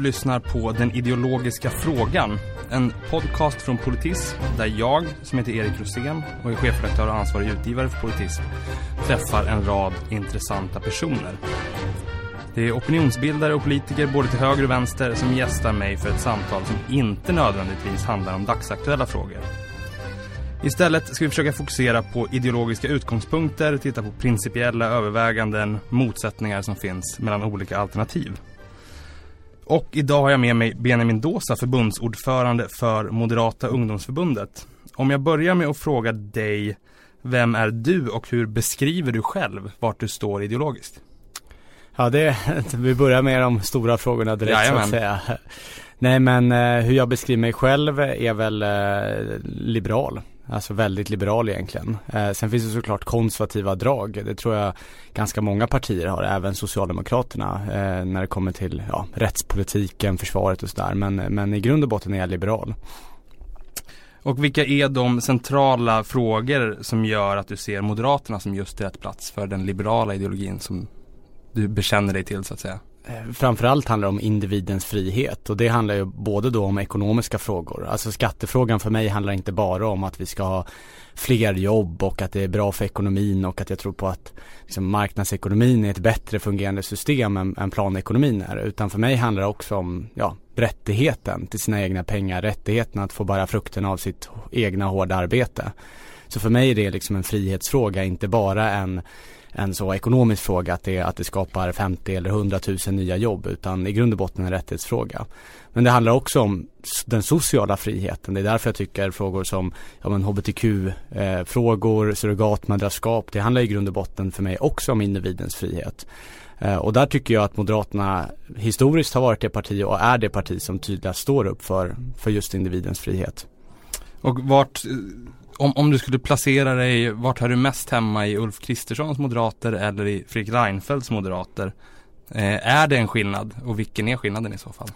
Du lyssnar på Den ideologiska frågan. En podcast från Politism där jag, som heter Erik Rosén och är chefredaktör och ansvarig utgivare för Politism, träffar en rad intressanta personer. Det är opinionsbildare och politiker både till höger och vänster som gästar mig för ett samtal som inte nödvändigtvis handlar om dagsaktuella frågor. Istället ska vi försöka fokusera på ideologiska utgångspunkter, titta på principiella överväganden, motsättningar som finns mellan olika alternativ. Och idag har jag med mig Benjamin Dosa, förbundsordförande för Moderata ungdomsförbundet. Om jag börjar med att fråga dig, vem är du och hur beskriver du själv vart du står ideologiskt? Ja, det, vi börjar med de stora frågorna direkt Jajamän. så att säga. Nej men eh, hur jag beskriver mig själv är väl eh, liberal. Alltså väldigt liberal egentligen. Eh, sen finns det såklart konservativa drag. Det tror jag ganska många partier har, även Socialdemokraterna eh, när det kommer till ja, rättspolitiken, försvaret och sådär. Men, men i grund och botten är jag liberal. Och vilka är de centrala frågor som gör att du ser Moderaterna som just rätt plats för den liberala ideologin som du bekänner dig till så att säga? Eh, framförallt handlar om individens frihet och det handlar ju både då om ekonomiska frågor. Alltså skattefrågan för mig handlar inte bara om att vi ska ha fler jobb och att det är bra för ekonomin och att jag tror på att liksom, marknadsekonomin är ett bättre fungerande system än, än planekonomin är. Utan för mig handlar det också om ja, rättigheten till sina egna pengar, rättigheten att få bära frukten av sitt egna hårda arbete. Så för mig är det liksom en frihetsfråga, inte bara en en så ekonomisk fråga att det, att det skapar 50 eller 100 000 nya jobb utan i grund och botten en rättighetsfråga. Men det handlar också om den sociala friheten. Det är därför jag tycker frågor som ja, men hbtq-frågor, eh, surrogatmödraskap, det handlar i grund och botten för mig också om individens frihet. Eh, och där tycker jag att Moderaterna historiskt har varit det parti och är det parti som tydligast står upp för, för just individens frihet. Och vart eh, om, om du skulle placera dig, vart hör du mest hemma i Ulf Kristerssons moderater eller i Fredrik Reinfeldts moderater? Eh, är det en skillnad och vilken är skillnaden i så fall?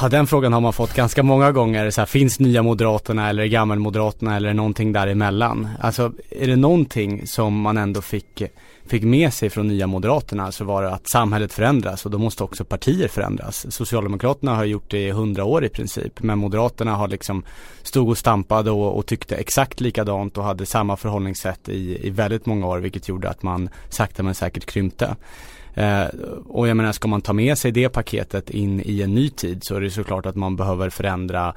Ja, den frågan har man fått ganska många gånger. Så här, finns nya Moderaterna eller gammelmoderaterna eller någonting däremellan? Alltså, är det någonting som man ändå fick, fick med sig från nya Moderaterna så var det att samhället förändras och då måste också partier förändras. Socialdemokraterna har gjort det i hundra år i princip, men Moderaterna har liksom stod och stampade och, och tyckte exakt likadant och hade samma förhållningssätt i, i väldigt många år, vilket gjorde att man sakta men säkert krympte. Eh, och jag menar, ska man ta med sig det paketet in i en ny tid så är det såklart att man behöver förändra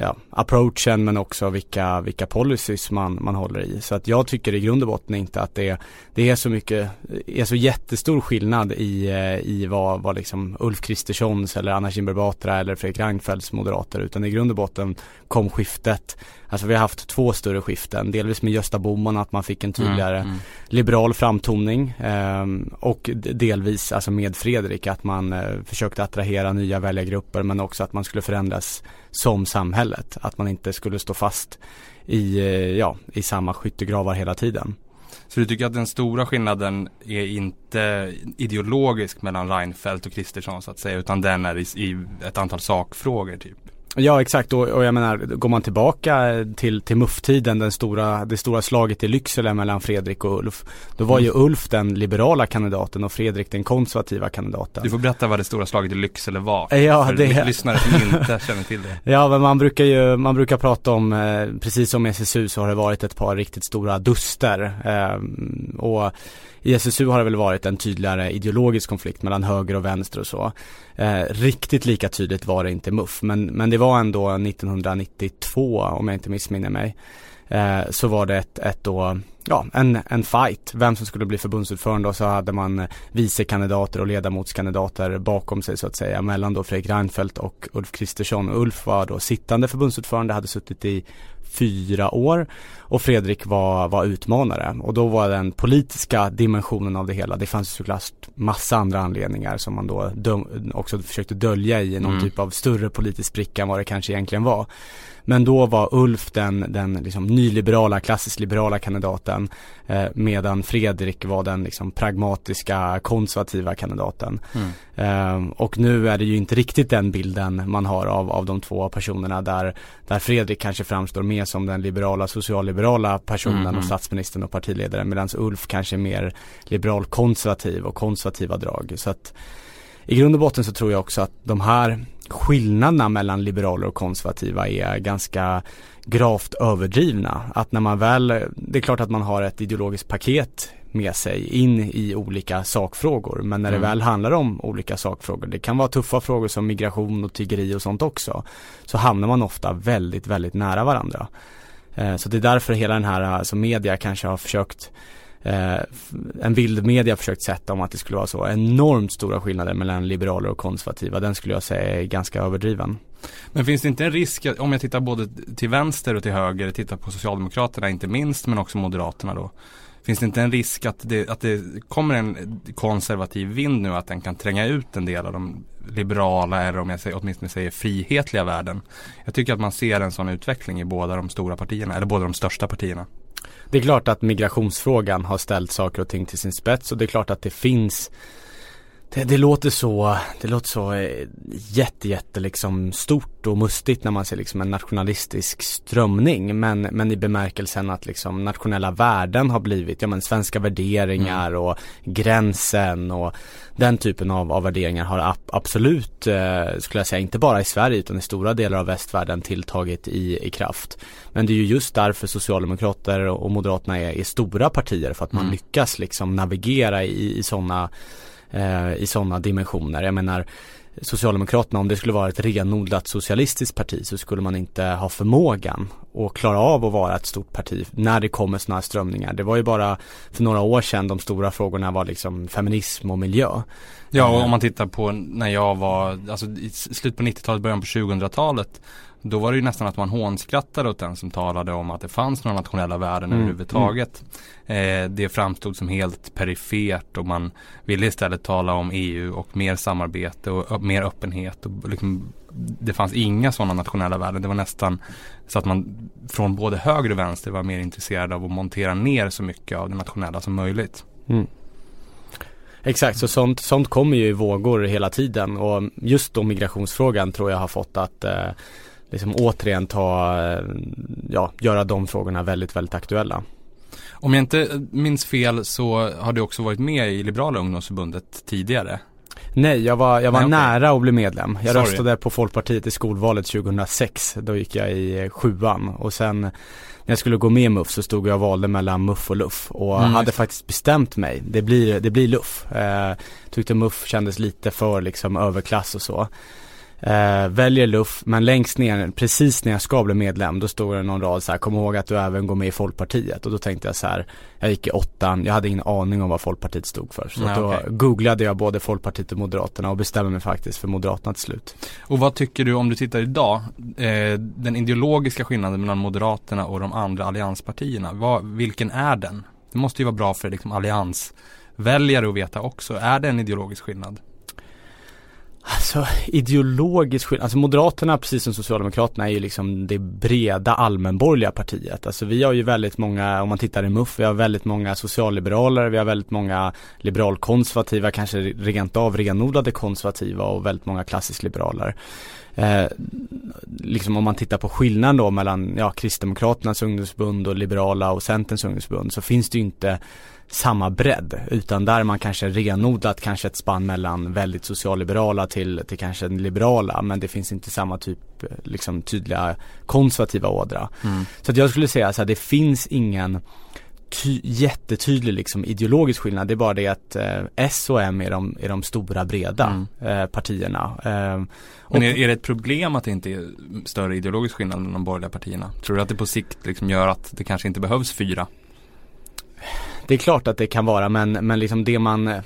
ja, approachen men också vilka, vilka policies man, man håller i. Så att jag tycker i grund och botten inte att det, det är så mycket, är så jättestor skillnad i, eh, i vad, vad liksom Ulf Kristerssons eller Anna Kinberg Batra eller Fredrik Reinfeldts moderater utan i grund och botten kom skiftet Alltså vi har haft två större skiften, delvis med Gösta Bohman att man fick en tydligare mm, mm. liberal framtoning eh, och delvis alltså med Fredrik att man eh, försökte attrahera nya väljargrupper men också att man skulle förändras som samhället. Att man inte skulle stå fast i, eh, ja, i samma skyttegravar hela tiden. Så du tycker att den stora skillnaden är inte ideologisk mellan Reinfeldt och Kristersson så att säga utan den är i, i ett antal sakfrågor typ? Ja exakt och, och, jag menar går man tillbaka till, till MUF-tiden, den stora, det stora slaget i Lycksele mellan Fredrik och Ulf. Då var ju Ulf den liberala kandidaten och Fredrik den konservativa kandidaten. Du får berätta vad det stora slaget i Lycksele var. Ja, för det... lyssnare som inte känner till det. Ja men man brukar ju, man brukar prata om, eh, precis som SSU så har det varit ett par riktigt stora duster. Eh, och i SSU har det väl varit en tydligare ideologisk konflikt mellan höger och vänster och så. Eh, riktigt lika tydligt var det inte MUF men, men det var ändå 1992 om jag inte missminner mig. Eh, så var det ett, ett då, ja, en, en fight, vem som skulle bli förbundsordförande och så hade man vicekandidater och ledamotskandidater bakom sig så att säga mellan då Fredrik Reinfeldt och Ulf Kristersson. Ulf var då sittande förbundsordförande, hade suttit i fyra år och Fredrik var, var utmanare och då var den politiska dimensionen av det hela, det fanns såklart massa andra anledningar som man då döm, också försökte dölja i någon mm. typ av större politisk spricka än vad det kanske egentligen var. Men då var Ulf den, den liksom nyliberala, klassiskt liberala kandidaten eh, medan Fredrik var den liksom pragmatiska, konservativa kandidaten. Mm. Eh, och nu är det ju inte riktigt den bilden man har av, av de två personerna där, där Fredrik kanske framstår mer som den liberala, socialliberala personen mm. och statsministern och partiledaren medan Ulf kanske är mer liberal konservativ och konservativa drag. Så att i grund och botten så tror jag också att de här skillnaderna mellan liberaler och konservativa är ganska gravt överdrivna. Att när man väl, det är klart att man har ett ideologiskt paket med sig in i olika sakfrågor. Men när mm. det väl handlar om olika sakfrågor, det kan vara tuffa frågor som migration och tiggeri och sånt också. Så hamnar man ofta väldigt, väldigt nära varandra. Eh, så det är därför hela den här, alltså media kanske har försökt eh, en vild media försökt sätta om att det skulle vara så enormt stora skillnader mellan liberaler och konservativa. Den skulle jag säga är ganska överdriven. Men finns det inte en risk, om jag tittar både till vänster och till höger, tittar på Socialdemokraterna inte minst, men också Moderaterna då. Finns det inte en risk att det, att det kommer en konservativ vind nu, att den kan tränga ut en del av de liberala eller om jag säger, åtminstone säger frihetliga värden. Jag tycker att man ser en sån utveckling i båda de stora partierna, eller båda de största partierna. Det är klart att migrationsfrågan har ställt saker och ting till sin spets och det är klart att det finns det, det, låter så, det låter så eh, jätte, jätte liksom stort och mustigt när man ser liksom en nationalistisk strömning men, men i bemärkelsen att liksom nationella värden har blivit, ja men svenska värderingar mm. och gränsen och den typen av, av värderingar har ab absolut, eh, skulle jag säga, inte bara i Sverige utan i stora delar av västvärlden tilltagit i, i kraft. Men det är ju just därför Socialdemokrater och Moderaterna är, är stora partier för att man mm. lyckas liksom navigera i, i sådana eh, i sådana dimensioner. Jag menar Socialdemokraterna, om det skulle vara ett renodlat socialistiskt parti så skulle man inte ha förmågan att klara av att vara ett stort parti när det kommer sådana här strömningar. Det var ju bara för några år sedan de stora frågorna var liksom feminism och miljö. Ja, och om man tittar på när jag var, alltså i slutet på 90-talet, början på 2000-talet då var det ju nästan att man hånskrattade åt den som talade om att det fanns några nationella värden mm. överhuvudtaget. Mm. Eh, det framstod som helt perifert och man ville istället tala om EU och mer samarbete och mer öppenhet. Och liksom, det fanns inga sådana nationella värden. Det var nästan så att man från både höger och vänster var mer intresserad av att montera ner så mycket av det nationella som möjligt. Mm. Exakt, så sånt, sånt kommer ju i vågor hela tiden och just då migrationsfrågan tror jag har fått att eh, liksom återigen ta, ja, göra de frågorna väldigt, väldigt aktuella. Om jag inte minns fel så har du också varit med i Liberala ungdomsförbundet tidigare. Nej, jag var, jag var Nej, nära att bli medlem. Jag Sorry. röstade på Folkpartiet i skolvalet 2006. Då gick jag i sjuan och sen när jag skulle gå med i MUF så stod jag och valde mellan MUF och LUF och mm. hade faktiskt bestämt mig. Det blir, det blir LUF. Eh, tyckte MUF kändes lite för liksom överklass och så. Eh, väljer luff, men längst ner, precis när jag ska bli medlem, då står det någon rad så här, kom ihåg att du även går med i Folkpartiet. Och då tänkte jag så här, jag gick i åttan, jag hade ingen aning om vad Folkpartiet stod för. Så Nej, då okay. googlade jag både Folkpartiet och Moderaterna och bestämde mig faktiskt för Moderaterna till slut. Och vad tycker du om du tittar idag, eh, den ideologiska skillnaden mellan Moderaterna och de andra allianspartierna, vad, vilken är den? Det måste ju vara bra för liksom alliansväljare att veta också, är det en ideologisk skillnad? Alltså ideologisk skillnad, alltså Moderaterna precis som Socialdemokraterna är ju liksom det breda allmänborgerliga partiet. Alltså vi har ju väldigt många, om man tittar i MUF, vi har väldigt många socialliberaler, vi har väldigt många liberalkonservativa, kanske rent av renodlade konservativa och väldigt många klassiskt liberaler. Eh, liksom om man tittar på skillnaden då mellan ja, Kristdemokraternas ungdomsförbund och Liberala och Centerns ungdomsförbund så finns det ju inte samma bredd utan där är man kanske renodlat kanske ett spann mellan väldigt socialliberala till, till kanske liberala men det finns inte samma typ liksom tydliga konservativa ådra. Mm. Så att jag skulle säga så här, det finns ingen ty- jättetydlig liksom ideologisk skillnad. Det är bara det att eh, S och M är de, är de stora breda mm. eh, partierna. Eh, Men är, är, det ett problem att det inte är större ideologisk skillnad mellan de borgerliga partierna? Tror du att det på sikt liksom gör att det kanske inte behövs fyra? Det är klart att det kan vara men, men liksom det man eh,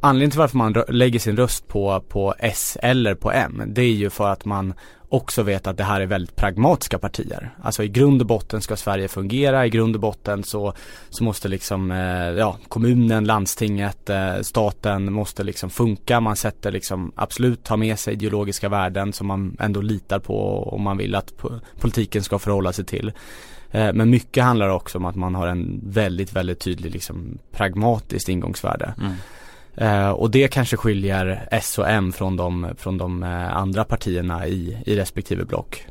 Anledningen till varför man lägger sin röst på, på S eller på M det är ju för att man också vet att det här är väldigt pragmatiska partier. Alltså i grund och botten ska Sverige fungera, i grund och botten så, så måste liksom, eh, ja, kommunen, landstinget, eh, staten måste liksom funka. Man sätter liksom absolut ta med sig ideologiska värden som man ändå litar på och man vill att politiken ska förhålla sig till. Eh, men mycket handlar också om att man har en väldigt, väldigt tydlig liksom pragmatiskt ingångsvärde. Mm. Uh, och det kanske skiljer S och M från de, från de uh, andra partierna i, i respektive block.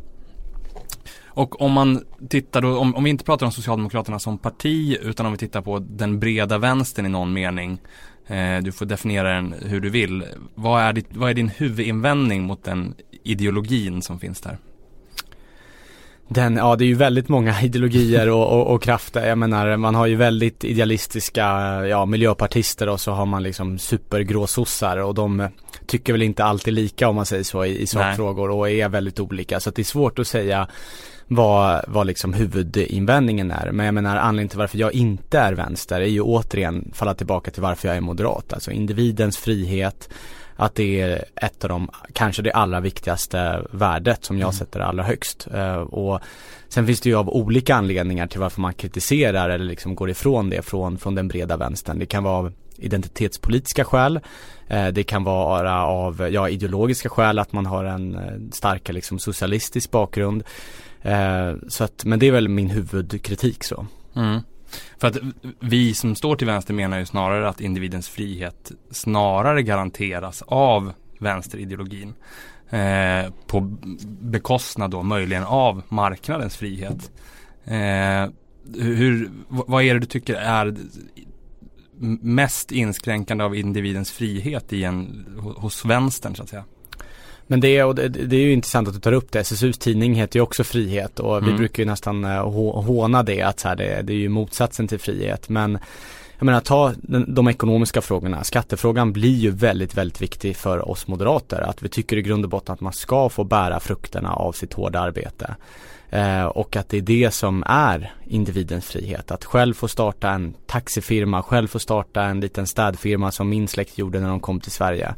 Och om man tittar då, om, om, vi inte pratar om Socialdemokraterna som parti utan om vi tittar på den breda vänstern i någon mening. Eh, du får definiera den hur du vill. Vad är, ditt, vad är din huvudinvändning mot den ideologin som finns där? Den, ja det är ju väldigt många ideologier och, och, och, krafter. Jag menar man har ju väldigt idealistiska ja, miljöpartister och så har man liksom supergråsossar och de tycker väl inte alltid lika om man säger så i, i sakfrågor och är väldigt olika. Så det är svårt att säga vad, vad liksom huvudinvändningen är. Men jag menar anledningen till varför jag inte är vänster är ju återigen falla tillbaka till varför jag är moderat. Alltså individens frihet, att det är ett av de, kanske det allra viktigaste värdet som jag mm. sätter allra högst. Uh, och sen finns det ju av olika anledningar till varför man kritiserar eller liksom går ifrån det från, från den breda vänstern. Det kan vara av identitetspolitiska skäl. Uh, det kan vara av ja, ideologiska skäl att man har en uh, starkare liksom, socialistisk bakgrund. så att, men det är väl min huvudkritik så. Mm. För att vi som står till vänster menar ju snarare att individens frihet snarare garanteras av vänsterideologin. Eh, på bekostnad då möjligen av marknadens frihet. Eh, hur, vad är det du tycker är mest inskränkande av individens frihet i en, hos vänstern så att säga? Men det är, och det, det, är ju intressant att du tar upp det. SSUs tidning heter ju också Frihet och mm. vi brukar ju nästan uh, håna det att så här, det, det är ju motsatsen till frihet. Men jag menar ta de ekonomiska frågorna. Skattefrågan blir ju väldigt, väldigt viktig för oss moderater. Att vi tycker i grund och botten att man ska få bära frukterna av sitt hårda arbete. Eh, och att det är det som är individens frihet. Att själv få starta en taxifirma, själv få starta en liten städfirma som min släkt gjorde när de kom till Sverige.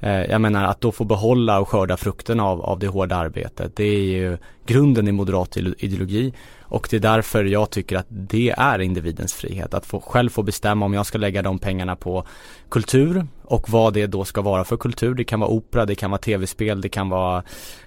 Eh, jag menar att då få behålla och skörda frukten av, av det hårda arbetet. Det är ju grunden i moderat ideologi och det är därför jag tycker att det är individens frihet. Att få, själv få bestämma om jag ska lägga de pengarna på kultur och vad det då ska vara för kultur. Det kan vara opera, det kan vara tv-spel, det kan vara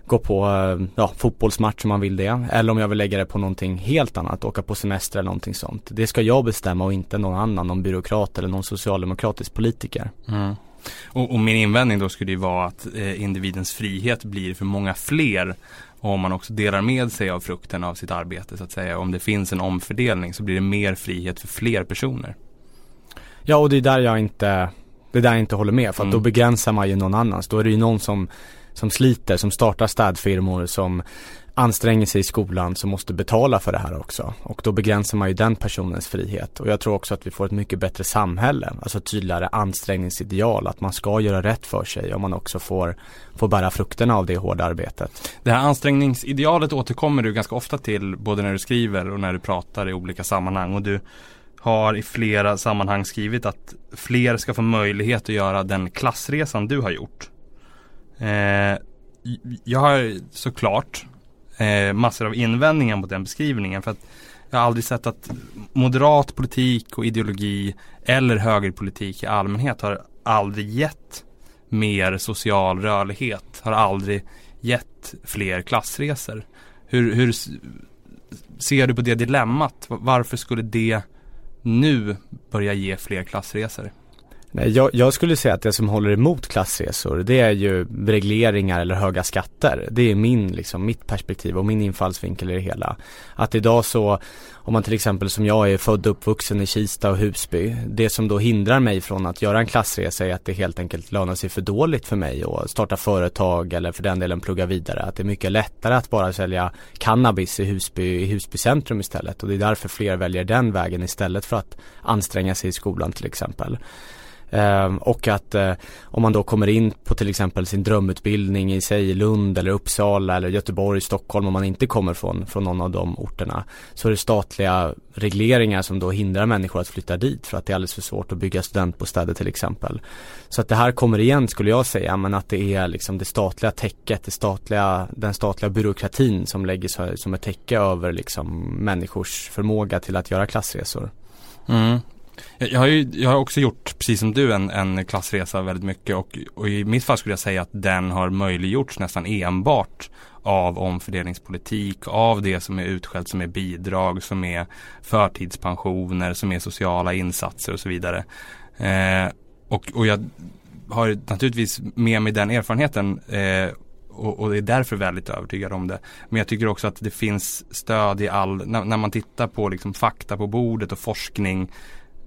gå på eh, ja, fotbollsmatch om man vill det. Eller om jag vill lägga det på någonting helt annat, åka på semester eller någonting sånt. Det ska jag bestämma och inte någon annan, någon byråkrat eller någon socialdemokratisk politiker. Mm. Och, och, min invändning då skulle ju vara att eh, individens frihet blir för många fler om man också delar med sig av frukten av sitt arbete så att säga. Om det finns en omfördelning så blir det mer frihet för fler personer. Ja och det är där jag inte, det är där jag inte håller med för att mm. då begränsar man ju någon annans. Då är det ju någon som som sliter, som startar städfirmor, som anstränger sig i skolan som måste betala för det här också. Och då begränsar man ju den personens frihet. Och jag tror också att vi får ett mycket bättre samhälle. Alltså tydligare ansträngningsideal. Att man ska göra rätt för sig och man också får, får bära frukterna av det hårda arbetet. Det här ansträngningsidealet återkommer du ganska ofta till både när du skriver och när du pratar i olika sammanhang. Och du har i flera sammanhang skrivit att fler ska få möjlighet att göra den klassresan du har gjort. Eh, jag har såklart eh, massor av invändningar mot den beskrivningen. För att jag har aldrig sett att moderat politik och ideologi eller högerpolitik i allmänhet har aldrig gett mer social rörlighet. Har aldrig gett fler klassresor. Hur, hur ser du på det dilemmat? Varför skulle det nu börja ge fler klassresor? Nej, jag, jag, skulle säga att det som håller emot klassresor det är ju regleringar eller höga skatter. Det är min, liksom, mitt perspektiv och min infallsvinkel i det hela. Att idag så, om man till exempel som jag är född och uppvuxen i Kista och Husby. Det som då hindrar mig från att göra en klassresa är att det helt enkelt lönar sig för dåligt för mig att starta företag eller för den delen plugga vidare. Att det är mycket lättare att bara sälja cannabis i Husby, i Husby centrum istället. Och det är därför fler väljer den vägen istället för att anstränga sig i skolan till exempel. Ehm, och att eh, om man då kommer in på till exempel sin drömutbildning i sig Lund eller Uppsala eller Göteborg, Stockholm om man inte kommer från, från någon av de orterna så är det statliga regleringar som då hindrar människor att flytta dit för att det är alldeles för svårt att bygga studentbostäder till exempel. Så att det här kommer igen skulle jag säga men att det är liksom det statliga täcket, det statliga, den statliga byråkratin som lägger sig som ett täcke över liksom människors förmåga till att göra klassresor. Mm. Jag har, ju, jag har också gjort, precis som du, en, en klassresa väldigt mycket och, och i mitt fall skulle jag säga att den har möjliggjorts nästan enbart av omfördelningspolitik, av det som är utskällt som är bidrag, som är förtidspensioner, som är sociala insatser och så vidare. Eh, och, och jag har naturligtvis med mig den erfarenheten eh, och, och är därför väldigt övertygad om det. Men jag tycker också att det finns stöd i all, när, när man tittar på liksom fakta på bordet och forskning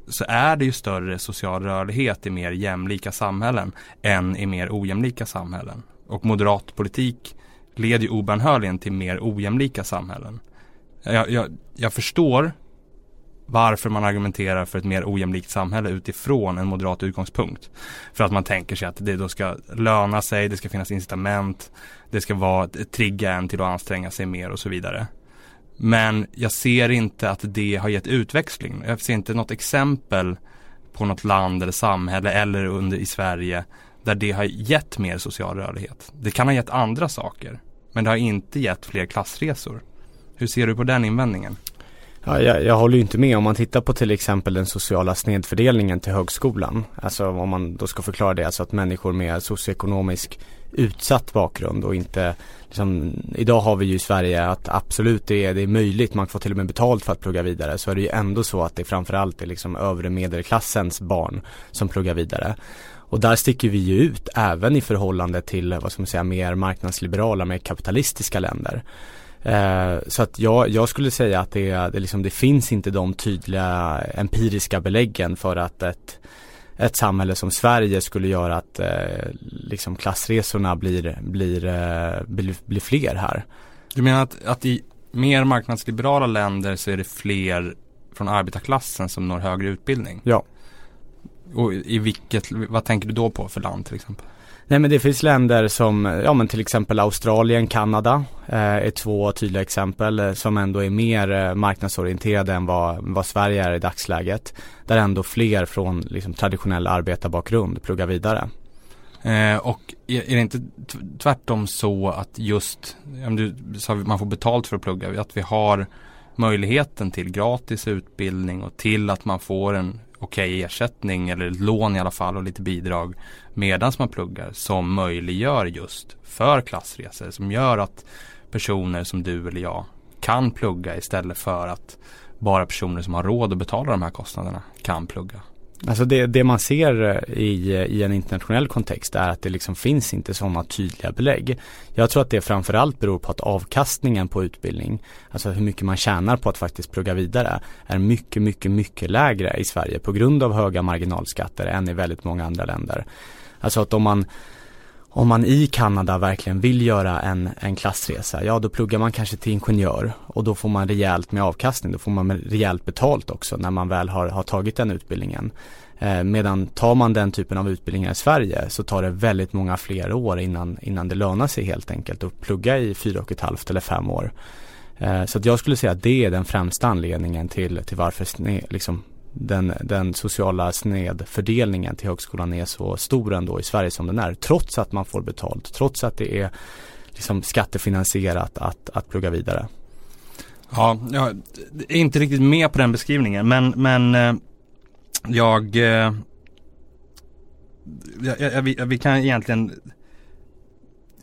så är det ju större social rörlighet i mer jämlika samhällen än i mer ojämlika samhällen. Och moderat politik leder ju obönhörligen till mer ojämlika samhällen. Jag, jag, jag förstår varför man argumenterar för ett mer ojämlikt samhälle utifrån en moderat utgångspunkt. För att man tänker sig att det då ska löna sig, det ska finnas incitament, det ska vara trigga en till att anstränga sig mer och så vidare. Men jag ser inte att det har gett utväxling. Jag ser inte något exempel på något land eller samhälle eller under i Sverige där det har gett mer social rörlighet. Det kan ha gett andra saker. Men det har inte gett fler klassresor. Hur ser du på den invändningen? Ja, jag, jag håller ju inte med om man tittar på till exempel den sociala snedfördelningen till högskolan. Alltså om man då ska förklara det, alltså att människor med socioekonomisk utsatt bakgrund och inte liksom, idag har vi ju i Sverige att absolut det är, det är möjligt, man får till och med betalt för att plugga vidare. Så är det ju ändå så att det framförallt är liksom övre medelklassens barn som pluggar vidare. Och där sticker vi ju ut även i förhållande till, vad ska man säga, mer marknadsliberala, mer kapitalistiska länder. Eh, så att jag, jag skulle säga att det, det, liksom, det finns inte de tydliga empiriska beläggen för att ett, ett samhälle som Sverige skulle göra att eh, liksom klassresorna blir, blir, eh, blir, blir fler här. Du menar att, att i mer marknadsliberala länder så är det fler från arbetarklassen som når högre utbildning? Ja. Och i vilket, vad tänker du då på för land till exempel? Nej men det finns länder som, ja men till exempel Australien, Kanada eh, är två tydliga exempel eh, som ändå är mer eh, marknadsorienterade än vad, vad Sverige är i dagsläget. Där ändå fler från liksom, traditionell arbetarbakgrund pluggar vidare. Eh, och är, det inte tvärtom så att just, du sa man får betalt för att plugga, att vi har möjligheten till gratis utbildning och till att man får en okej okay ersättning eller lån i alla fall och lite bidrag medan man pluggar som möjliggör just för klassresor som gör att personer som du eller jag kan plugga istället för att bara personer som har råd att betala de här kostnaderna kan plugga. Alltså det, det man ser eh, i, i en internationell kontext är att det liksom finns inte sådana tydliga belägg. Jag tror att det framförallt beror på att avkastningen på utbildning, alltså hur mycket man tjänar på att faktiskt plugga vidare, är mycket, mycket, mycket lägre i Sverige på grund av höga marginalskatter än i väldigt många andra länder. Alltså att om man om man i Kanada verkligen vill göra en, en klassresa, ja då pluggar man kanske till ingenjör och då får man rejält med avkastning, då får man rejält betalt också när man väl har, har tagit den utbildningen. Eh, medan tar man den typen av utbildningar i Sverige så tar det väldigt många fler år innan, innan det lönar sig helt enkelt att plugga i fyra och ett halvt eller fem år. Eh, så att jag skulle säga att det är den främsta anledningen till, till varför liksom, den, den sociala snedfördelningen till högskolan är så stor ändå i Sverige som den är. Trots att man får betalt, trots att det är liksom skattefinansierat att, att plugga vidare. Ja, jag är inte riktigt med på den beskrivningen men, men eh, jag, eh, jag, jag vi, vi, kan egentligen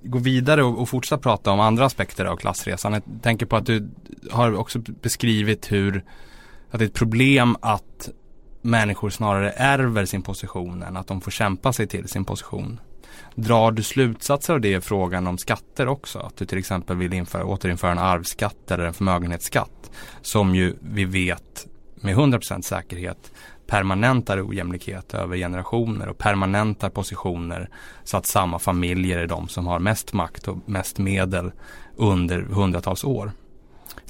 gå vidare och, och fortsätta prata om andra aspekter av klassresan. Jag tänker på att du har också beskrivit hur att det är ett problem att människor snarare ärver sin position än att de får kämpa sig till sin position. Drar du slutsatser av det i frågan om skatter också? Att du till exempel vill införa, återinföra en arvsskatt eller en förmögenhetsskatt som ju vi vet med 100% säkerhet permanentar ojämlikhet över generationer och permanentar positioner så att samma familjer är de som har mest makt och mest medel under hundratals år.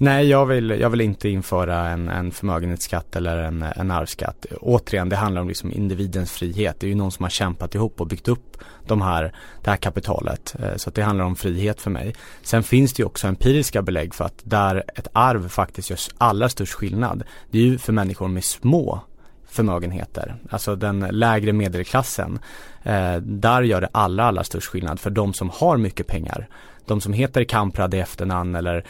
Nej, jag vill, jag vill inte införa en, en förmögenhetsskatt eller en, en arvsskatt. Återigen, det handlar om liksom individens frihet. Det är ju någon som har kämpat ihop och byggt upp de här, det här kapitalet. Eh, så att det handlar om frihet för mig. Sen finns det ju också empiriska belägg för att där ett arv faktiskt gör allra störst skillnad. Det är ju för människor med små förmögenheter, alltså den lägre medelklassen. Eh, där gör det allra, allra störst skillnad för de som har mycket pengar de som heter Kamprad i efternamn eller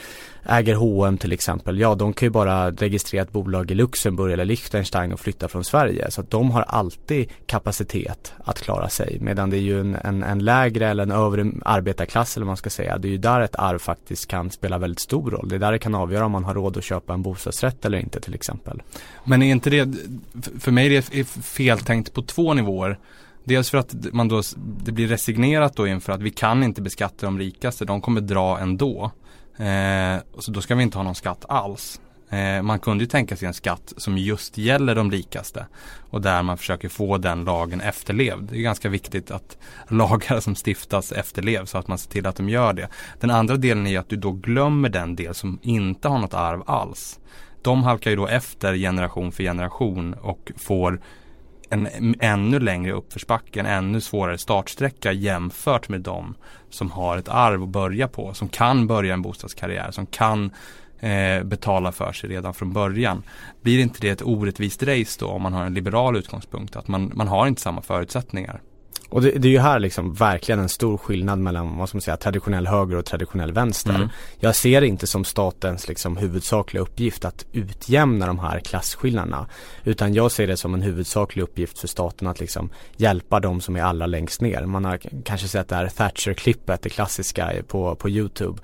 äger H&M till exempel, ja de kan ju bara registrera ett bolag i Luxemburg eller Liechtenstein och flytta från Sverige. Så att de har alltid kapacitet att klara sig. Medan det är ju en, en, en lägre eller en övre arbetarklass eller vad man ska säga. Det är ju där ett arv faktiskt kan spela väldigt stor roll. Det är där det kan avgöra om man har råd att köpa en bostadsrätt eller inte till exempel. Men är inte det, för mig är det feltänkt på två nivåer. Dels för att man då, det blir resignerat då inför att vi kan inte beskatta de rikaste, de kommer dra ändå. Eh, så då ska vi inte ha någon skatt alls. Eh, man kunde ju tänka sig en skatt som just gäller de rikaste och där man försöker få den lagen efterlevd. Det är ganska viktigt att lagar som stiftas efterlevs så att man ser till att de gör det. Den andra delen är att du då glömmer den del som inte har något arv alls. De halkar ju då efter generation för generation och får en ännu längre uppförsbacke, en ännu svårare startsträcka jämfört med de som har ett arv att börja på, som kan börja en bostadskarriär, som kan eh, betala för sig redan från början. Blir inte det ett orättvist race då om man har en liberal utgångspunkt? Att man, man har inte samma förutsättningar. Och det, det, är ju här liksom verkligen en stor skillnad mellan vad ska man säga, traditionell höger och traditionell vänster. Mm. Jag ser det inte som statens liksom huvudsakliga uppgift att utjämna de här klasskillnaderna. Utan jag ser det som en huvudsaklig uppgift för staten att liksom hjälpa de som är allra längst ner. Man har kanske sett det här Thatcher-klippet, det klassiska på, på YouTube.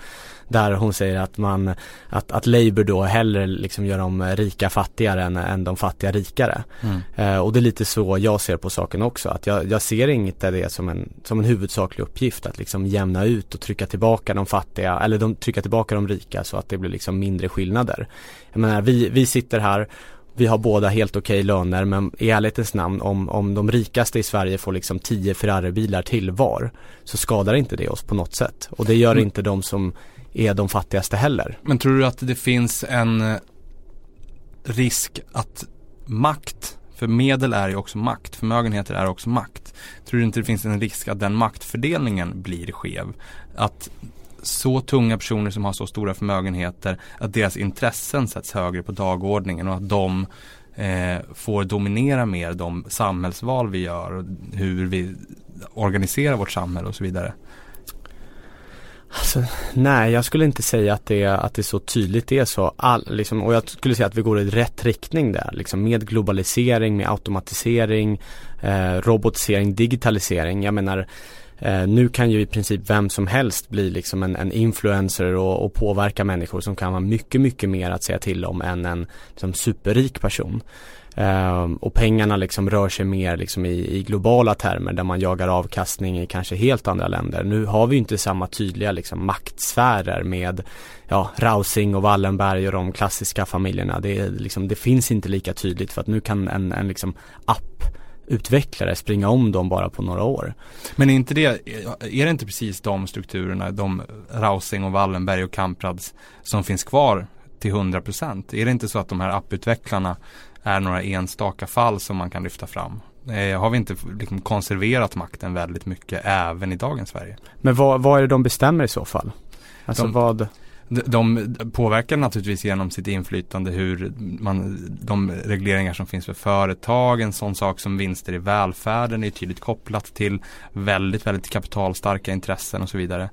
Där hon säger att man, att, att Labour då hellre liksom gör de rika fattigare än, än de fattiga rikare. Mm. Eh, och det är lite så jag ser på saken också. Att jag, jag ser inte det som en, som en huvudsaklig uppgift att liksom jämna ut och trycka tillbaka de fattiga eller de, trycka tillbaka de rika så att det blir liksom mindre skillnader. Jag menar vi, vi sitter här vi har båda helt okej okay löner men i ärlighetens namn om, om de rikaste i Sverige får liksom 10 Ferrari-bilar till var så skadar inte det oss på något sätt. Och det gör mm. inte de som är de fattigaste heller. Men tror du att det finns en eh, risk att makt, för medel är ju också makt, förmögenheter är också makt. Tror du inte det finns en risk att den maktfördelningen blir skev? Att så tunga personer som har så stora förmögenheter, att deras intressen sätts högre på dagordningen och att de eh, får dominera mer de samhällsval vi gör och hur vi organiserar vårt samhälle och så vidare. Alltså, nej, jag skulle inte säga att det, att det så tydligt är så. All, liksom, och jag skulle säga att vi går i rätt riktning där. Liksom, med globalisering, med automatisering, eh, robotisering, digitalisering. Jag menar, eh, nu kan ju i princip vem som helst bli liksom en, en influencer och, och, påverka människor som kan ha mycket, mycket mer att säga till om än en liksom, superrik person. Ehm, och pengarna liksom rör sig mer liksom i, i, globala termer där man jagar avkastning i kanske helt andra länder. Nu har vi inte samma tydliga liksom maktsfärer med ja, Rausing och Wallenberg och de klassiska familjerna. Det, är, liksom, det finns inte lika tydligt för att nu kan en, en liksom app utvecklare springa om dem bara på några år. Men är inte det, är det inte precis de strukturerna, de Rausing och Wallenberg och Kamprads som finns kvar till 100%? Är det inte så att de här apputvecklarna är några enstaka fall som man kan lyfta fram. Eh, har vi inte liksom konserverat makten väldigt mycket även i dagens Sverige? Men vad, vad är det de bestämmer i så fall? Alltså de, vad? De, påverkar naturligtvis genom sitt inflytande hur man, de regleringar som finns för företag, en sån sak som vinster i välfärden är tydligt kopplat till väldigt, väldigt kapitalstarka intressen och så vidare.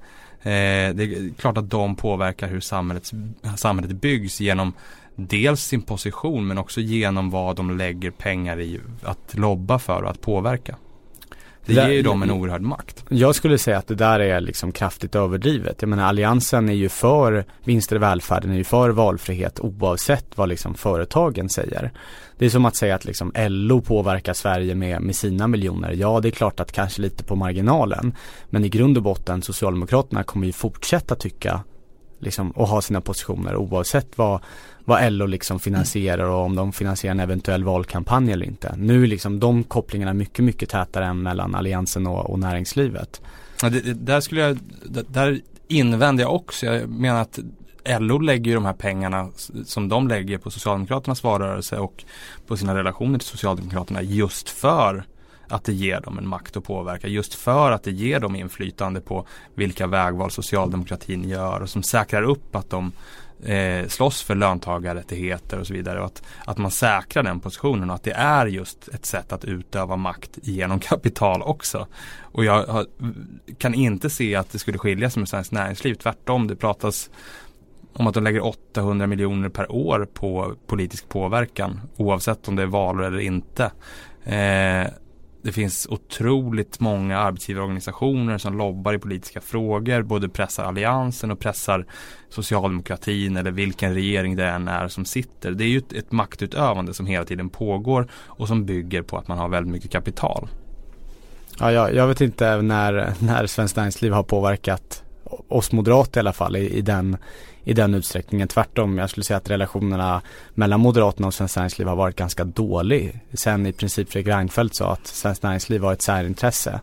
Eh, det är klart att de påverkar hur samhället, samhället byggs genom dels sin position men också genom vad de lägger pengar i att lobba för och att påverka. Det ger ju dem en oerhörd makt. Jag skulle säga att det där är liksom kraftigt överdrivet. Jag menar alliansen är ju för vinster i välfärden, är ju för valfrihet oavsett vad liksom företagen säger. Det är som att säga att liksom LO påverkar Sverige med, med sina miljoner. Ja, det är klart att kanske lite på marginalen. Men i grund och botten Socialdemokraterna kommer ju fortsätta tycka liksom, och ha sina positioner oavsett vad vad LO liksom finansierar och om de finansierar en eventuell valkampanj eller inte. Nu är liksom de kopplingarna mycket, mycket tätare än mellan alliansen och, och näringslivet. Ja, det, det, där skulle jag, det, där invänder jag också. Jag menar att LO lägger ju de här pengarna som de lägger på Socialdemokraternas valrörelse och på sina relationer till Socialdemokraterna just för att det ger dem en makt att påverka. Just för att det ger dem inflytande på vilka vägval socialdemokratin gör och som säkrar upp att de eh, slåss för löntagarrättigheter och så vidare. Och att, att man säkrar den positionen och att det är just ett sätt att utöva makt genom kapital också. Och jag har, kan inte se att det skulle skilja sig med Svenskt Näringsliv. Tvärtom, det pratas om att de lägger 800 miljoner per år på politisk påverkan oavsett om det är val eller inte. Eh, det finns otroligt många arbetsgivarorganisationer som lobbar i politiska frågor, både pressar alliansen och pressar socialdemokratin eller vilken regering det än är som sitter. Det är ju ett, ett maktutövande som hela tiden pågår och som bygger på att man har väldigt mycket kapital. Ja, jag, jag vet inte när, när Svenskt Näringsliv har påverkat oss moderater i alla fall i, i, den, i den utsträckningen. Tvärtom, jag skulle säga att relationerna mellan Moderaterna och Svenskt Näringsliv har varit ganska dålig. Sen i princip Fredrik Reinfeldt sa att Svenskt Näringsliv var ett särintresse.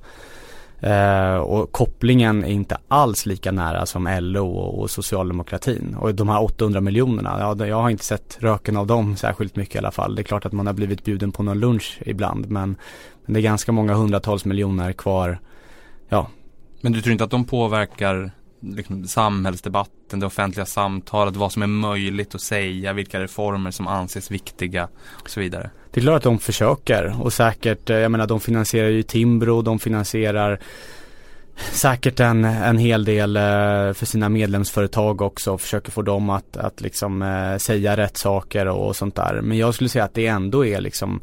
Eh, och kopplingen är inte alls lika nära som LO och, och socialdemokratin. Och de här 800 miljonerna, ja, jag har inte sett röken av dem särskilt mycket i alla fall. Det är klart att man har blivit bjuden på någon lunch ibland men, men det är ganska många hundratals miljoner kvar. Ja. Men du tror inte att de påverkar liksom, samhällsdebatten, det offentliga samtalet, vad som är möjligt att säga, vilka reformer som anses viktiga och så vidare? Det är klart att de försöker och säkert, eh, jag menar de finansierar ju Timbro, de finansierar säkert en, en hel del eh, för sina medlemsföretag också och försöker få dem att, att liksom eh, säga rätt saker och sånt där. Men jag skulle säga att det ändå är liksom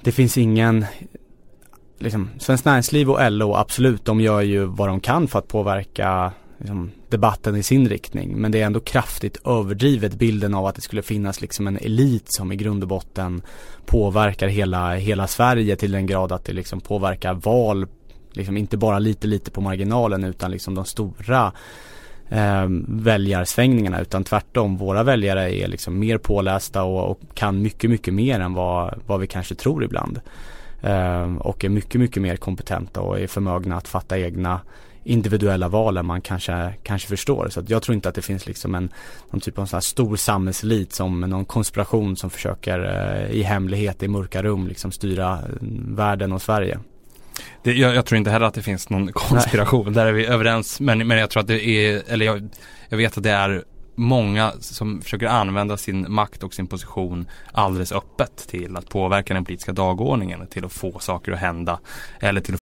Det finns ingen liksom, Svenskt Näringsliv och LO absolut, de gör ju vad de kan för att påverka liksom, debatten i sin riktning. Men det är ändå kraftigt överdrivet bilden av att det skulle finnas liksom en elit som i grund och botten påverkar hela, hela Sverige till den grad att det liksom påverkar val, liksom inte bara lite lite på marginalen utan liksom de stora eh, väljarsvängningarna utan tvärtom. Våra väljare är liksom mer pålästa och, och kan mycket, mycket mer än vad, vad vi kanske tror ibland. Eh, och är mycket, mycket mer kompetenta och är förmögna att fatta egna individuella valen man kanske, kanske förstår. Så att jag tror inte att det finns liksom en någon typ av sån här stor samhällselit som någon konspiration som försöker eh, i hemlighet i mörka rum liksom styra eh, världen och Sverige. Det, jag, jag, tror inte heller att det finns någon konspiration, Nej. där är vi överens. Men, men jag tror att det är, eller jag, jag vet att det är många som försöker använda sin makt och sin position alldeles öppet till att påverka den politiska dagordningen, till att få saker att hända eller till att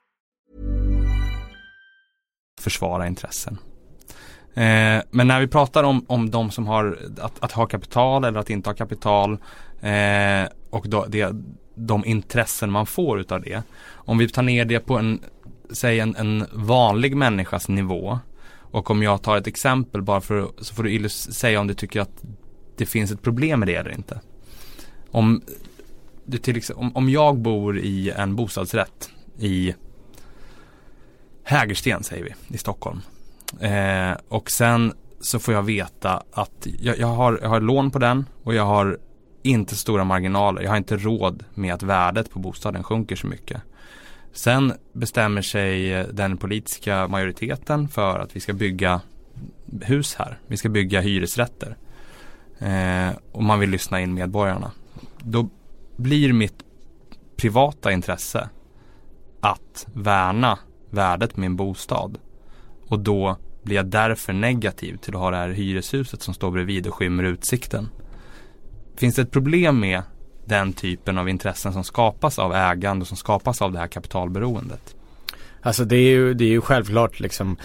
Försvara intressen. Eh, men när vi pratar om, om de som har att, att ha kapital eller att inte ha kapital eh, och då, det, de intressen man får utav det. Om vi tar ner det på en, säg en, en vanlig människas nivå och om jag tar ett exempel bara för så får du säga om du tycker att det finns ett problem med det eller inte. Om, du till om, om jag bor i en bostadsrätt i Hägersten säger vi, i Stockholm. Eh, och sen så får jag veta att jag, jag, har, jag har lån på den och jag har inte stora marginaler. Jag har inte råd med att värdet på bostaden sjunker så mycket. Sen bestämmer sig den politiska majoriteten för att vi ska bygga hus här. Vi ska bygga hyresrätter. Eh, och man vill lyssna in medborgarna. Då blir mitt privata intresse att värna värdet på min bostad. Och då blir jag därför negativ till att ha det här hyreshuset som står bredvid och skymmer utsikten. Finns det ett problem med den typen av intressen som skapas av ägande och som skapas av det här kapitalberoendet? Alltså det är ju, det är ju självklart liksom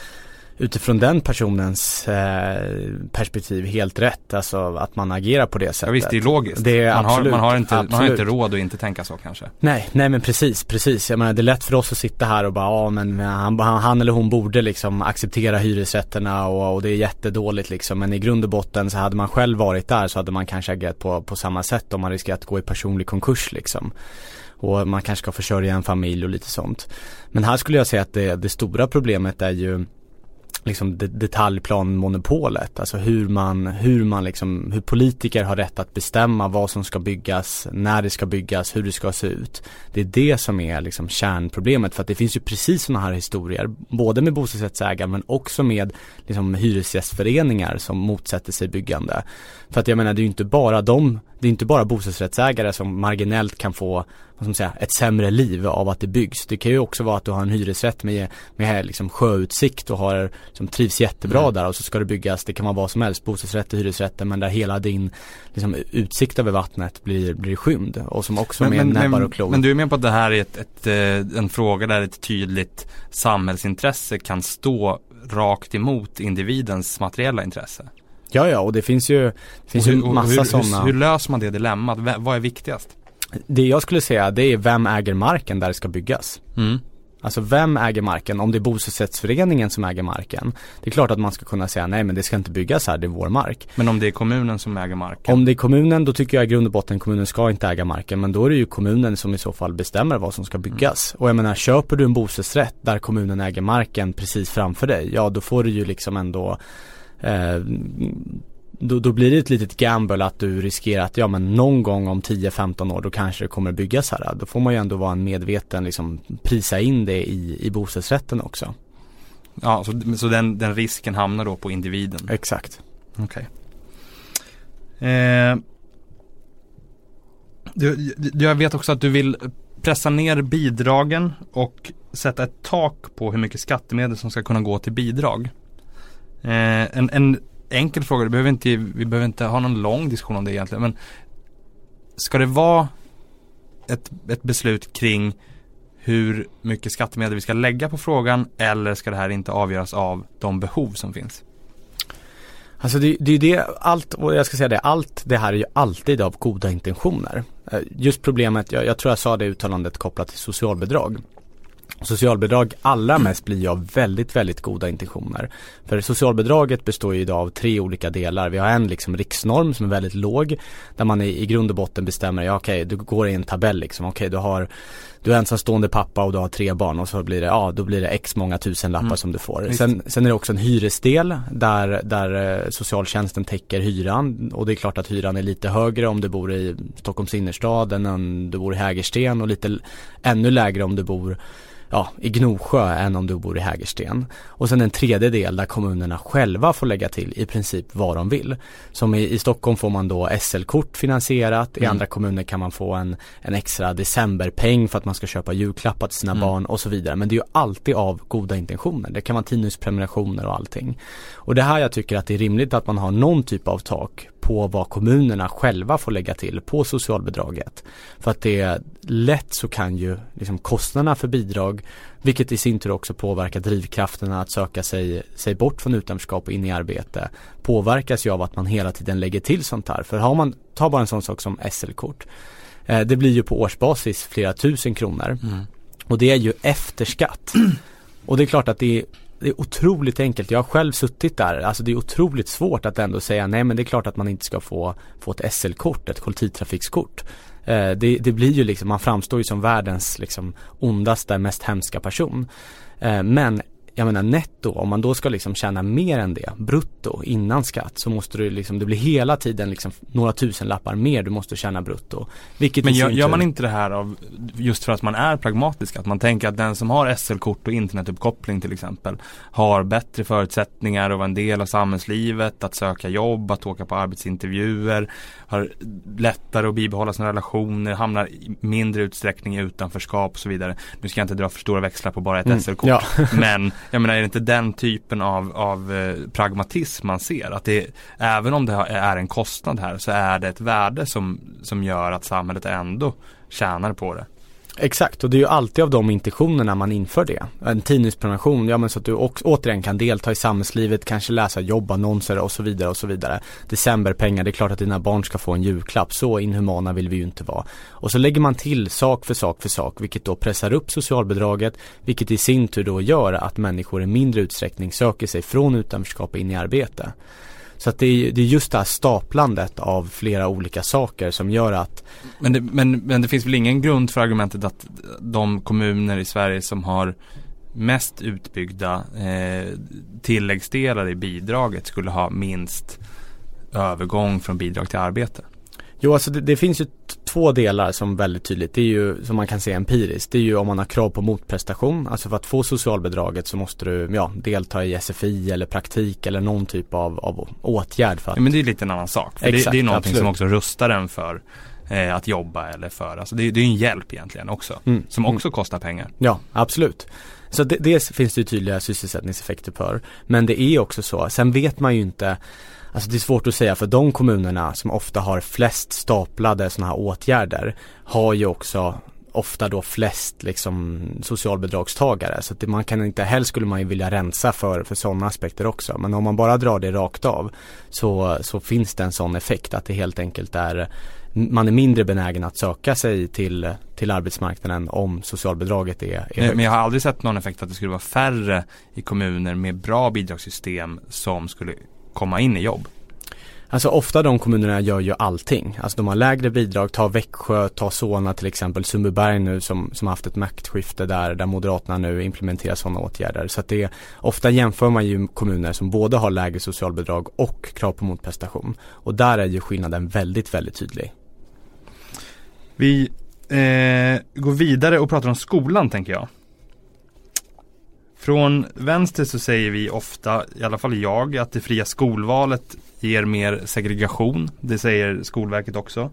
utifrån den personens eh, perspektiv helt rätt. Alltså att man agerar på det sättet. Ja, visst, det är logiskt. Det är man, absolut, har, man, har inte, man har inte råd att inte tänka så kanske. Nej, nej men precis, precis. Jag menar det är lätt för oss att sitta här och bara, ja men han, han eller hon borde liksom acceptera hyresrätterna och, och det är jättedåligt liksom. Men i grund och botten så hade man själv varit där så hade man kanske agerat på, på samma sätt om man riskerat att gå i personlig konkurs liksom och man kanske ska försörja en familj och lite sånt. Men här skulle jag säga att det, det stora problemet är ju liksom detaljplanmonopolet. Alltså hur man, hur man liksom, hur politiker har rätt att bestämma vad som ska byggas, när det ska byggas, hur det ska se ut. Det är det som är liksom kärnproblemet för att det finns ju precis sådana här historier, både med bostadsrättsägare men också med liksom hyresgästföreningar som motsätter sig byggande. För att jag menar det är ju inte bara de, det är inte bara bostadsrättsägare som marginellt kan få vad ska man säga, ett sämre liv av att det byggs. Det kan ju också vara att du har en hyresrätt med, med liksom sjöutsikt och har, som trivs jättebra mm. där och så ska det byggas, det kan vara vad som helst, bostadsrätter, hyresrätter men där hela din liksom, utsikt över vattnet blir, blir skymd och som också men, med men, näbbar och klor. Men du är med på att det här är ett, ett, eh, en fråga där ett tydligt samhällsintresse kan stå rakt emot individens materiella intresse? Ja, ja, och det finns ju, det finns hur, ju massa sådana. Hur, hur löser man det dilemmat? Vad är viktigast? Det jag skulle säga det är vem äger marken där det ska byggas. Mm. Alltså vem äger marken? Om det är bostadsrättsföreningen som äger marken. Det är klart att man ska kunna säga nej men det ska inte byggas här, det är vår mark. Men om det är kommunen som äger marken? Om det är kommunen då tycker jag i grund och botten kommunen ska inte äga marken. Men då är det ju kommunen som i så fall bestämmer vad som ska byggas. Mm. Och jag menar köper du en bostadsrätt där kommunen äger marken precis framför dig. Ja då får du ju liksom ändå eh, då, då blir det ett litet gamble att du riskerar att ja men någon gång om 10-15 år då kanske det kommer byggas här. Då får man ju ändå vara en medveten liksom prisa in det i, i bostadsrätten också. Ja, så, så den, den risken hamnar då på individen? Exakt. Okej. Okay. Eh, du, jag vet också att du vill pressa ner bidragen och sätta ett tak på hur mycket skattemedel som ska kunna gå till bidrag. Eh, en, en enkel fråga, det behöver inte, vi behöver inte ha någon lång diskussion om det egentligen. Men ska det vara ett, ett beslut kring hur mycket skattemedel vi ska lägga på frågan eller ska det här inte avgöras av de behov som finns? Alltså det, det är det, allt, och jag ska säga det, allt det här är ju alltid av goda intentioner. Eh, just problemet, jag, jag tror jag sa det uttalandet kopplat till socialbidrag. Socialbidrag allra mest blir av väldigt, väldigt goda intentioner. För socialbidraget består ju idag av tre olika delar. Vi har en liksom riksnorm som är väldigt låg. Där man i, i grund och botten bestämmer, ja okej, okay, du går i en tabell liksom. Okej, okay, du har du är ensamstående pappa och du har tre barn och så blir det, ja då blir det x många tusen lappar mm. som du får. Sen, sen, är det också en hyresdel där, där eh, socialtjänsten täcker hyran och det är klart att hyran är lite högre om du bor i Stockholms innerstad än om du bor i Hägersten och lite ännu lägre om du bor ja, i Gnosjö än om du bor i Hägersten. Och sen en tredje del där kommunerna själva får lägga till i princip vad de vill. Som i, i Stockholm får man då SL-kort finansierat, mm. i andra kommuner kan man få en, en extra decemberpeng för att man ska köpa julklappar till sina mm. barn och så vidare. Men det är ju alltid av goda intentioner. Det kan vara tidningsprenumerationer och allting. Och det här jag tycker att det är rimligt att man har någon typ av tak på vad kommunerna själva får lägga till på socialbidraget. För att det är lätt så kan ju liksom kostnaderna för bidrag, vilket i sin tur också påverkar drivkrafterna att söka sig, sig bort från utanförskap och in i arbete, påverkas ju av att man hela tiden lägger till sånt här. För har man, ta bara en sån sak som SL-kort. Eh, det blir ju på årsbasis flera tusen kronor. Mm. Och det är ju efter skatt. Och det är klart att det är det är otroligt enkelt. Jag har själv suttit där. Alltså det är otroligt svårt att ändå säga nej men det är klart att man inte ska få, få ett SL-kort, ett kollektivtrafikskort. Eh, det, det, blir ju liksom, man framstår ju som världens liksom ondaste, mest hemska person. Eh, men jag menar netto, om man då ska liksom tjäna mer än det, brutto, innan skatt, så måste du liksom, det blir hela tiden liksom några tusen lappar mer du måste tjäna brutto. Vilket Men gör, gör man inte det här av, just för att man är pragmatisk, att man tänker att den som har SL-kort och internetuppkoppling till exempel, har bättre förutsättningar att vara en del av samhällslivet, att söka jobb, att åka på arbetsintervjuer, har lättare att bibehålla sina relationer, hamnar i mindre utsträckning i utanförskap och så vidare. Nu ska jag inte dra för stora växlar på bara ett mm, SL-kort, ja. men jag menar är det inte den typen av, av eh, pragmatism man ser? Att det, även om det är en kostnad här så är det ett värde som, som gör att samhället ändå tjänar på det. Exakt och det är ju alltid av de intentionerna man inför det. En tidningsprenumeration, ja men så att du också, återigen kan delta i samhällslivet, kanske läsa jobbannonser och så vidare och så vidare. Decemberpengar, det är klart att dina barn ska få en julklapp, så inhumana vill vi ju inte vara. Och så lägger man till sak för sak för sak, vilket då pressar upp socialbidraget, vilket i sin tur då gör att människor i mindre utsträckning söker sig från utanförskap in i arbete. Så att det är, det är just det här staplandet av flera olika saker som gör att men det, men, men det finns väl ingen grund för argumentet att de kommuner i Sverige som har mest utbyggda eh, tilläggsdelar i bidraget skulle ha minst övergång från bidrag till arbete? Jo, alltså det, det, finns ju två delar som väldigt tydligt, det är ju som man kan se empiriskt, det är ju om man har krav på motprestation, alltså för att få socialbidraget så måste du ja, delta i SFI eller praktik eller någon typ av, av åtgärd för att... Ja, men det är lite en annan sak, för Exakt, det, det är någonting absolut. som också rustar en för eh, att jobba eller för, alltså det, det är ju en hjälp egentligen också, Mm, som också mm. kostar pengar. Ja, absolut. Så det, det finns det ju tydliga sysselsättningseffekter för. Men det är också så, sen vet man ju inte Alltså det är svårt att säga för de kommunerna som ofta har flest staplade sådana här åtgärder har ju också ofta då flest liksom socialbidragstagare så att det, man kan inte, helst skulle man ju vilja rensa för, för sådana aspekter också men om man bara drar det rakt av så, så finns det en sån effekt att det helt enkelt är man är mindre benägen att söka sig till, till arbetsmarknaden om socialbidraget är, är Men, högt. men jag har aldrig sett någon effekt att det skulle vara färre i kommuner med bra bidragssystem som skulle komma in i jobb. Alltså ofta de kommunerna gör ju allting. Alltså de har lägre bidrag, ta Växjö, ta Solna till exempel, Sundbyberg nu som, som haft ett maktskifte där, där Moderaterna nu implementerar sådana åtgärder. Så att det, ofta jämför man ju kommuner som både har lägre socialbidrag och krav på motprestation. Och där är ju skillnaden väldigt, väldigt tydlig. Vi eh, går vidare och pratar om skolan tänker jag. Från vänster så säger vi ofta, i alla fall jag, att det fria skolvalet ger mer segregation. Det säger Skolverket också.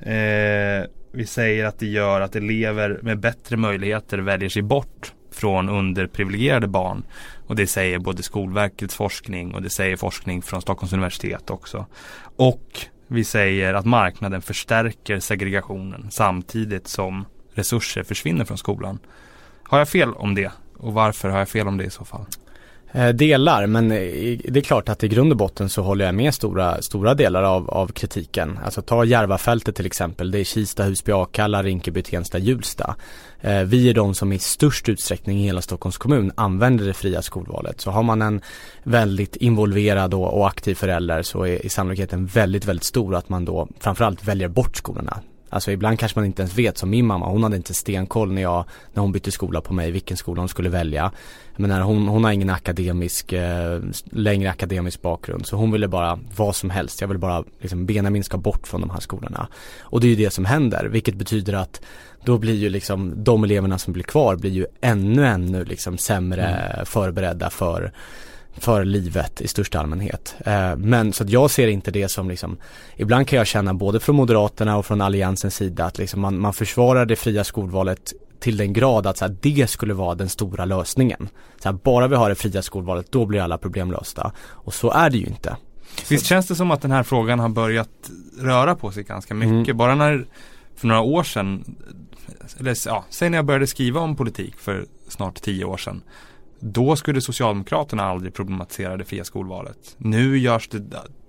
Eh, vi säger att det gör att elever med bättre möjligheter väljer sig bort från underprivilegierade barn. Och det säger både Skolverkets forskning och det säger forskning från Stockholms universitet också. Och vi säger att marknaden förstärker segregationen samtidigt som resurser försvinner från skolan. Har jag fel om det? Och varför har jag fel om det i så fall? Eh, delar, men det är klart att i grund och botten så håller jag med stora, stora delar av, av kritiken. Alltså ta Järvafältet till exempel, det är Kista, Husby, Akalla, Rinkeby, Tensta, Hjulsta. Eh, vi är de som i störst utsträckning i hela Stockholms kommun använder det fria skolvalet. Så har man en väldigt involverad och, aktiv förälder så är sannolikheten väldigt, väldigt stor att man då framförallt väljer bort skolorna. Alltså ibland kanske man inte ens vet som min mamma, hon hade inte stenkoll när jag, när hon bytte skola på mig, vilken skola hon skulle välja. Men när hon, hon har ingen akademisk, eh, längre akademisk bakgrund så hon ville bara vad som helst. Jag ville bara liksom Benjamin ska bort från de här skolorna. Och det är ju det som händer, vilket betyder att då blir ju liksom de eleverna som blir kvar blir ju ännu, ännu liksom sämre förberedda för för livet i största allmänhet. Eh, men så att jag ser inte det som liksom, ibland kan jag känna både från Moderaterna och från Alliansens sida att liksom man, man försvarar det fria skolvalet till den grad att så här, det skulle vara den stora lösningen. Så här, bara vi har det fria skolvalet, då blir alla problem lösta. Och så är det ju inte. Visst känns det som att den här frågan har börjat röra på sig ganska mycket. Bara när, för några år sedan, eller ja, säg när jag började skriva om politik för snart tio år sedan. Då skulle Socialdemokraterna aldrig problematisera det fria skolvalet. Nu görs det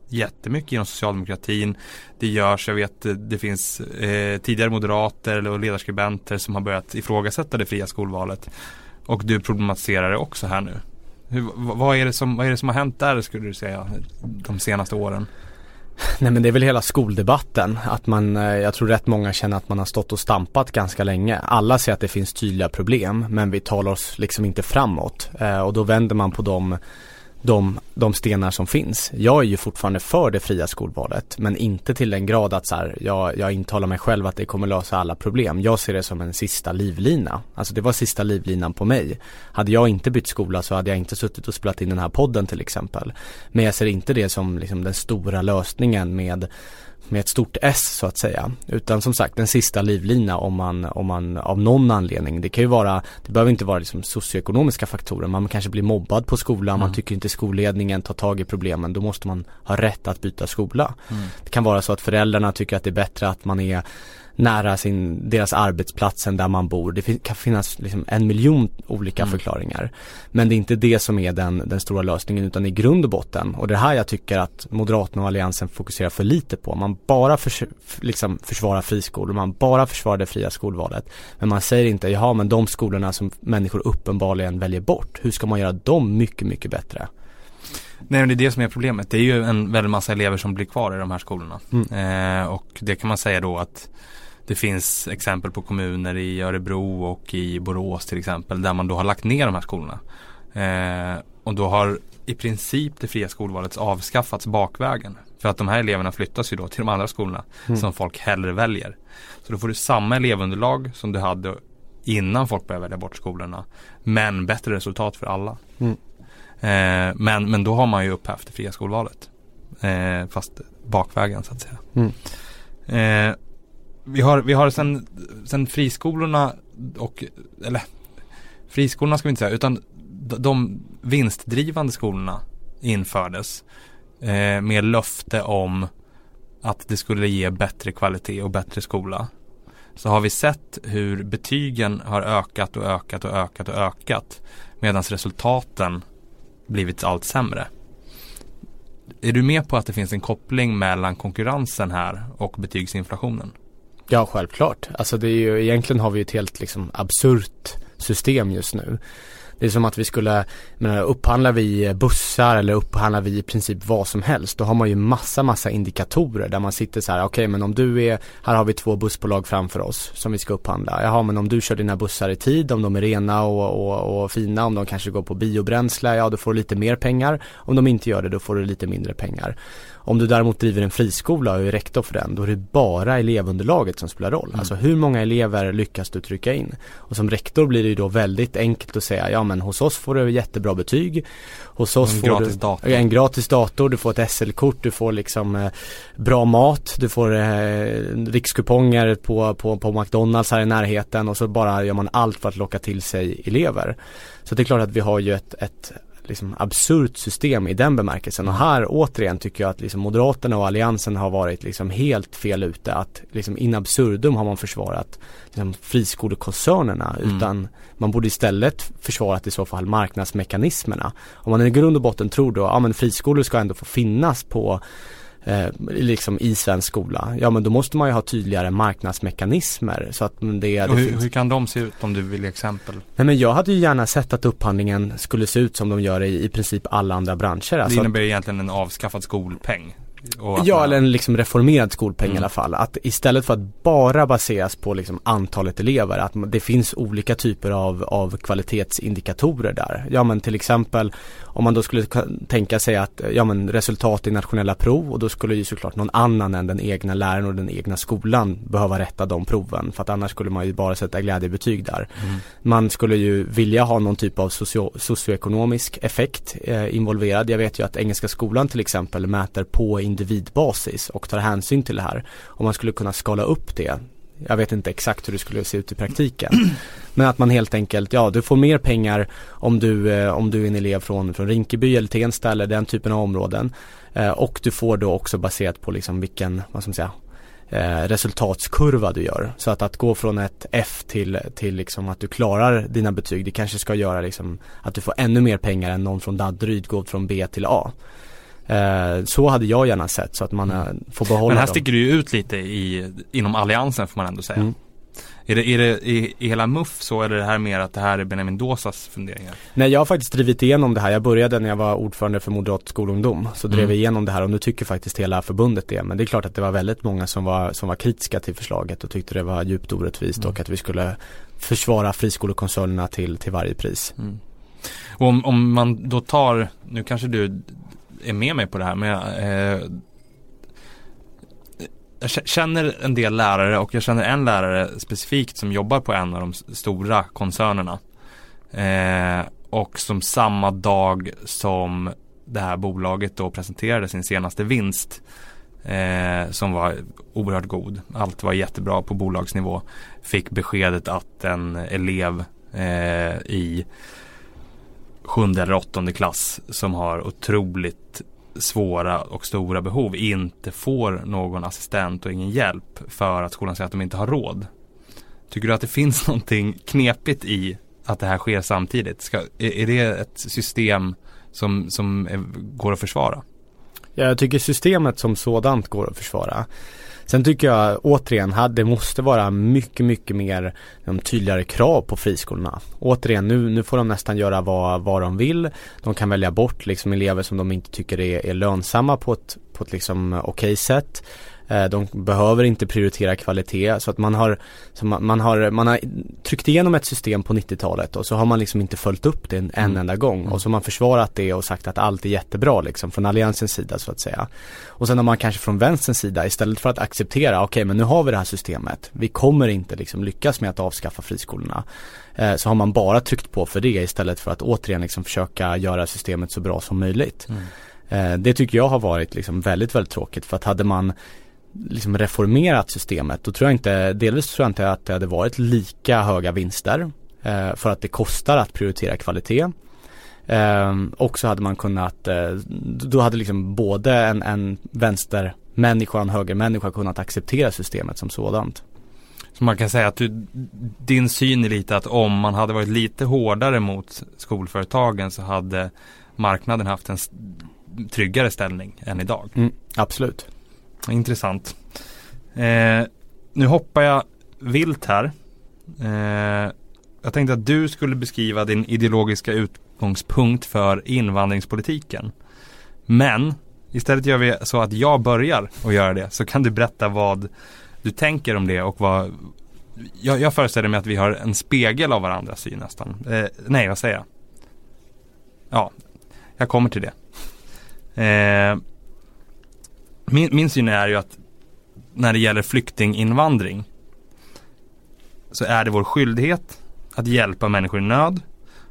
jättemycket inom socialdemokratin. Det görs, jag vet, det finns eh, tidigare moderater och ledarskribenter som har börjat ifrågasätta det fria skolvalet. Och du problematiserar det också här nu. Hur, vad, är det som, vad är det som har hänt där skulle du säga de senaste åren? Nej men det är väl hela skoldebatten, att man, eh, jag tror rätt många känner att man har stått och stampat ganska länge. Alla ser att det finns tydliga problem men vi talar oss liksom inte framåt eh, och då vänder man på de de, de stenar som finns. Jag är ju fortfarande för det fria skolvalet men inte till den grad att så här, jag, jag intalar mig själv att det kommer lösa alla problem. Jag ser det som en sista livlina. Alltså det var sista livlinan på mig. Hade jag inte bytt skola så hade jag inte suttit och spelat in den här podden till exempel. Men jag ser inte det som liksom den stora lösningen med med ett stort S så att säga. Utan som sagt den sista livlina om man, om man av någon anledning. Det kan ju vara, det behöver inte vara liksom socioekonomiska faktorer. Man kanske blir mobbad på skolan, Mm. man tycker inte skolledningen tar tag i problemen. Då måste man ha rätt att byta skola. Mm. Det kan vara så att föräldrarna tycker att det är bättre att man är nära sin, deras arbetsplats än där man bor. Det fin- kan finnas liksom en miljon olika Mm. förklaringar. Men det är inte det som är den, den stora lösningen utan i grund och botten. Och det är här jag tycker att Moderaterna och Alliansen fokuserar för lite på. Man bara förs liksom försvarar friskolor, man bara försvarar det fria skolvalet. Men man säger inte, jaha men de skolorna som människor uppenbarligen väljer bort, hur ska man göra dem mycket, mycket bättre? Nej men det är det som är problemet. Det är ju en väldigt massa elever som blir kvar i de här skolorna. Mm. Eh, och det kan man säga då att det finns exempel på kommuner i Örebro och i Borås till exempel där man då har lagt ner de här skolorna. Eh, och då har i princip det fria skolvalet avskaffats bakvägen. För att de här eleverna flyttas ju då till de andra skolorna mm. som folk hellre väljer. Så då får du samma elevunderlag som du hade innan folk började välja bort skolorna. Men bättre resultat för alla. Mm. Eh, men, men då har man ju upphävt det fria skolvalet. Eh, fast bakvägen så att säga. Mm. Vi har, vi har sen, sen friskolorna och, eller friskolorna ska vi inte säga, utan de vinstdrivande skolorna infördes eh, med löfte om att det skulle ge bättre kvalitet och bättre skola. Så har vi sett hur betygen har ökat och ökat och ökat och ökat medan resultaten blivit allt sämre. Är du med på att det finns en koppling mellan konkurrensen här och betygsinflationen? Ja, självklart. Alltså det är ju, egentligen har vi ett helt liksom absurt system just nu. Det är som att vi skulle, menar, upphandlar vi bussar eller upphandlar vi i princip vad som helst, då har man ju massa, massa indikatorer där man sitter så här, okej okay, men om du är, här har vi två bussbolag framför oss som vi ska upphandla. Jaha, men om du kör dina bussar i tid, om de är rena och, och, och fina, om de kanske går på biobränsle, ja då får du lite mer pengar. Om de inte gör det, då får du lite mindre pengar. Om du däremot driver en friskola och är rektor för den, då är det bara elevunderlaget som spelar roll. Mm. Alltså hur många elever lyckas du trycka in? Och som rektor blir det ju då väldigt enkelt att säga, ja men hos oss får du jättebra betyg. Hos oss en får gratis du dator. en gratis dator, du får ett SL-kort, du får liksom eh, bra mat, du får eh, rikskuponger på, på, på McDonalds här i närheten och så bara gör man allt för att locka till sig elever. Så det är klart att vi har ju ett, ett liksom absurt system i den bemärkelsen och här återigen tycker jag att liksom Moderaterna och Alliansen har varit liksom helt fel ute att liksom in absurdum har man försvarat liksom friskolekoncernerna mm. utan man borde istället försvarat i så fall marknadsmekanismerna. Om man i grund och botten tror då, ja men friskolor ska ändå få finnas på eh, liksom i svensk skola. Ja men då måste man ju ha tydligare marknadsmekanismer så att det, det hur, finns... hur kan de se ut om du vill exempel? Nej men jag hade ju gärna sett att upphandlingen skulle se ut som de gör i, i princip alla andra branscher. Det alltså innebär egentligen en avskaffad skolpeng. Ja, eller en liksom reformerad skolpeng mm. i alla fall. Att istället för att bara baseras på liksom antalet elever, att det finns olika typer av, av kvalitetsindikatorer där. Ja men till exempel om man då skulle tänka sig att ja men resultat i nationella prov och då skulle ju såklart någon annan än den egna läraren och den egna skolan behöva rätta de proven för att annars skulle man ju bara sätta glädjebetyg där. Mm. Man skulle ju vilja ha någon typ av socio socioekonomisk effekt eh, involverad. Jag vet ju att Engelska skolan till exempel mäter på individbasis och tar hänsyn till det här. Om man skulle kunna skala upp det jag vet inte exakt hur det skulle se ut i praktiken. Men att man helt enkelt, ja du får mer pengar om du, eh, om du är en elev från, från Rinkeby eller Tensta eller den typen av områden. Eh, och du får då också baserat på liksom vilken, vad ska man säga, eh, resultatskurva du gör. Så att, att gå från ett F till, till liksom att du klarar dina betyg, det kanske ska göra liksom att du får ännu mer pengar än någon från Danderyd går från B till A. Eh, så hade jag gärna sett så att man mm. får behålla Men här dem. sticker du ju ut lite i, inom alliansen får man ändå säga. Mm. Är det, är det i, i hela MUF så eller är det här mer att det här är Benjamin Dåsas funderingar? Nej jag har faktiskt drivit igenom det här. Jag började när jag var ordförande för Moderat skolungdom. Så drev mm. vi igenom det här och nu tycker faktiskt hela förbundet det. Men det är klart att det var väldigt många som var, som var kritiska till förslaget och tyckte det var djupt orättvist mm. och att vi skulle försvara friskolekoncernerna till, till varje pris. Mm. Och om, om man då tar, nu kanske du är med mig på det här men jag, eh, jag känner en del lärare och jag känner en lärare specifikt som jobbar på en av de stora koncernerna. Eh, och som samma dag som det här bolaget då presenterade sin senaste vinst eh, som var oerhört god. Allt var jättebra på bolagsnivå. Fick beskedet att en elev eh, i sjunde eller åttonde klass som har otroligt svåra och stora behov inte får någon assistent och ingen hjälp för att skolan säger att de inte har råd. Tycker du att det finns någonting knepigt i att det här sker samtidigt? Ska, är, det ett system som, som är, går att försvara? Ja, jag tycker systemet som sådant går att försvara. Sen tycker jag återigen det måste vara mycket, mycket mer tydligare krav på friskolorna. Återigen, nu, nu får de nästan göra vad, vad de vill. De kan välja bort liksom elever som de inte tycker är, är lönsamma på ett, på ett liksom okej sätt. Eh, de behöver inte prioritera kvalitet så att man har, man, har, man har tryckt igenom ett system på 90-talet och så har man liksom inte följt upp det en, mm. enda gång och så har man försvarat det och sagt att allt är jättebra liksom från alliansens sida så att säga. Och sen har man kanske från vänsterns sida istället för att acceptera, okej okay, men nu har vi det här systemet, vi kommer inte liksom lyckas med att avskaffa friskolorna. Eh, så har man bara tryckt på för det istället för att återigen liksom försöka göra systemet så bra som möjligt. Mm. Eh, det tycker jag har varit liksom väldigt, väldigt tråkigt för att hade man liksom reformerat systemet då tror jag inte, delvis tror jag inte att det hade varit lika höga vinster eh, för att det kostar att prioritera kvalitet. Eh, och så hade man kunnat, eh, då hade liksom både en, en vänstermänniska och en högermänniska kunnat acceptera systemet som sådant. Så man kan säga att du, din syn är lite att om man hade varit lite hårdare mot skolföretagen så hade marknaden haft en tryggare ställning än idag. Mm, absolut. Intressant. Eh, nu hoppar jag vilt här. Eh, jag tänkte att du skulle beskriva din ideologiska utgångspunkt för invandringspolitiken. Men istället gör vi så att jag börjar och göra det. Så kan du berätta vad du tänker om det och vad jag, jag föreställer mig att vi har en spegel av varandras syn nästan. Eh, nej, vad säger jag? Ja, jag kommer till det. Eh, min, min syn är ju att när det gäller flyktinginvandring så är det vår skyldighet att hjälpa människor i nöd.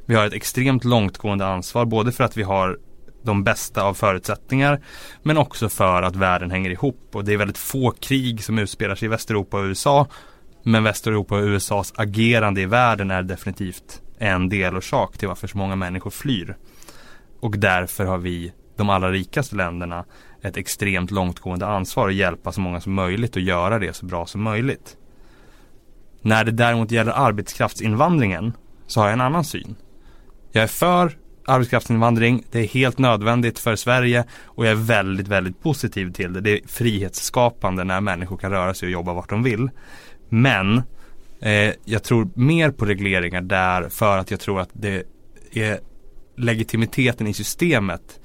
Vi har ett extremt långtgående ansvar både för att vi har de bästa av förutsättningar men också för att världen hänger ihop och det är väldigt få krig som utspelar sig i Västeuropa och USA men Västeuropa och USAs agerande i världen är definitivt en delorsak till varför så många människor flyr. Och därför har vi, de allra rikaste länderna, ett extremt långtgående ansvar att hjälpa så många som möjligt och göra det så bra som möjligt. När det däremot gäller arbetskraftsinvandringen så har jag en annan syn. Jag är för arbetskraftsinvandring, det är helt nödvändigt för Sverige och jag är väldigt, väldigt positiv till det. Det är frihetsskapande när människor kan röra sig och jobba vart de vill. Men eh, jag tror mer på regleringar där för att jag tror att det är legitimiteten i systemet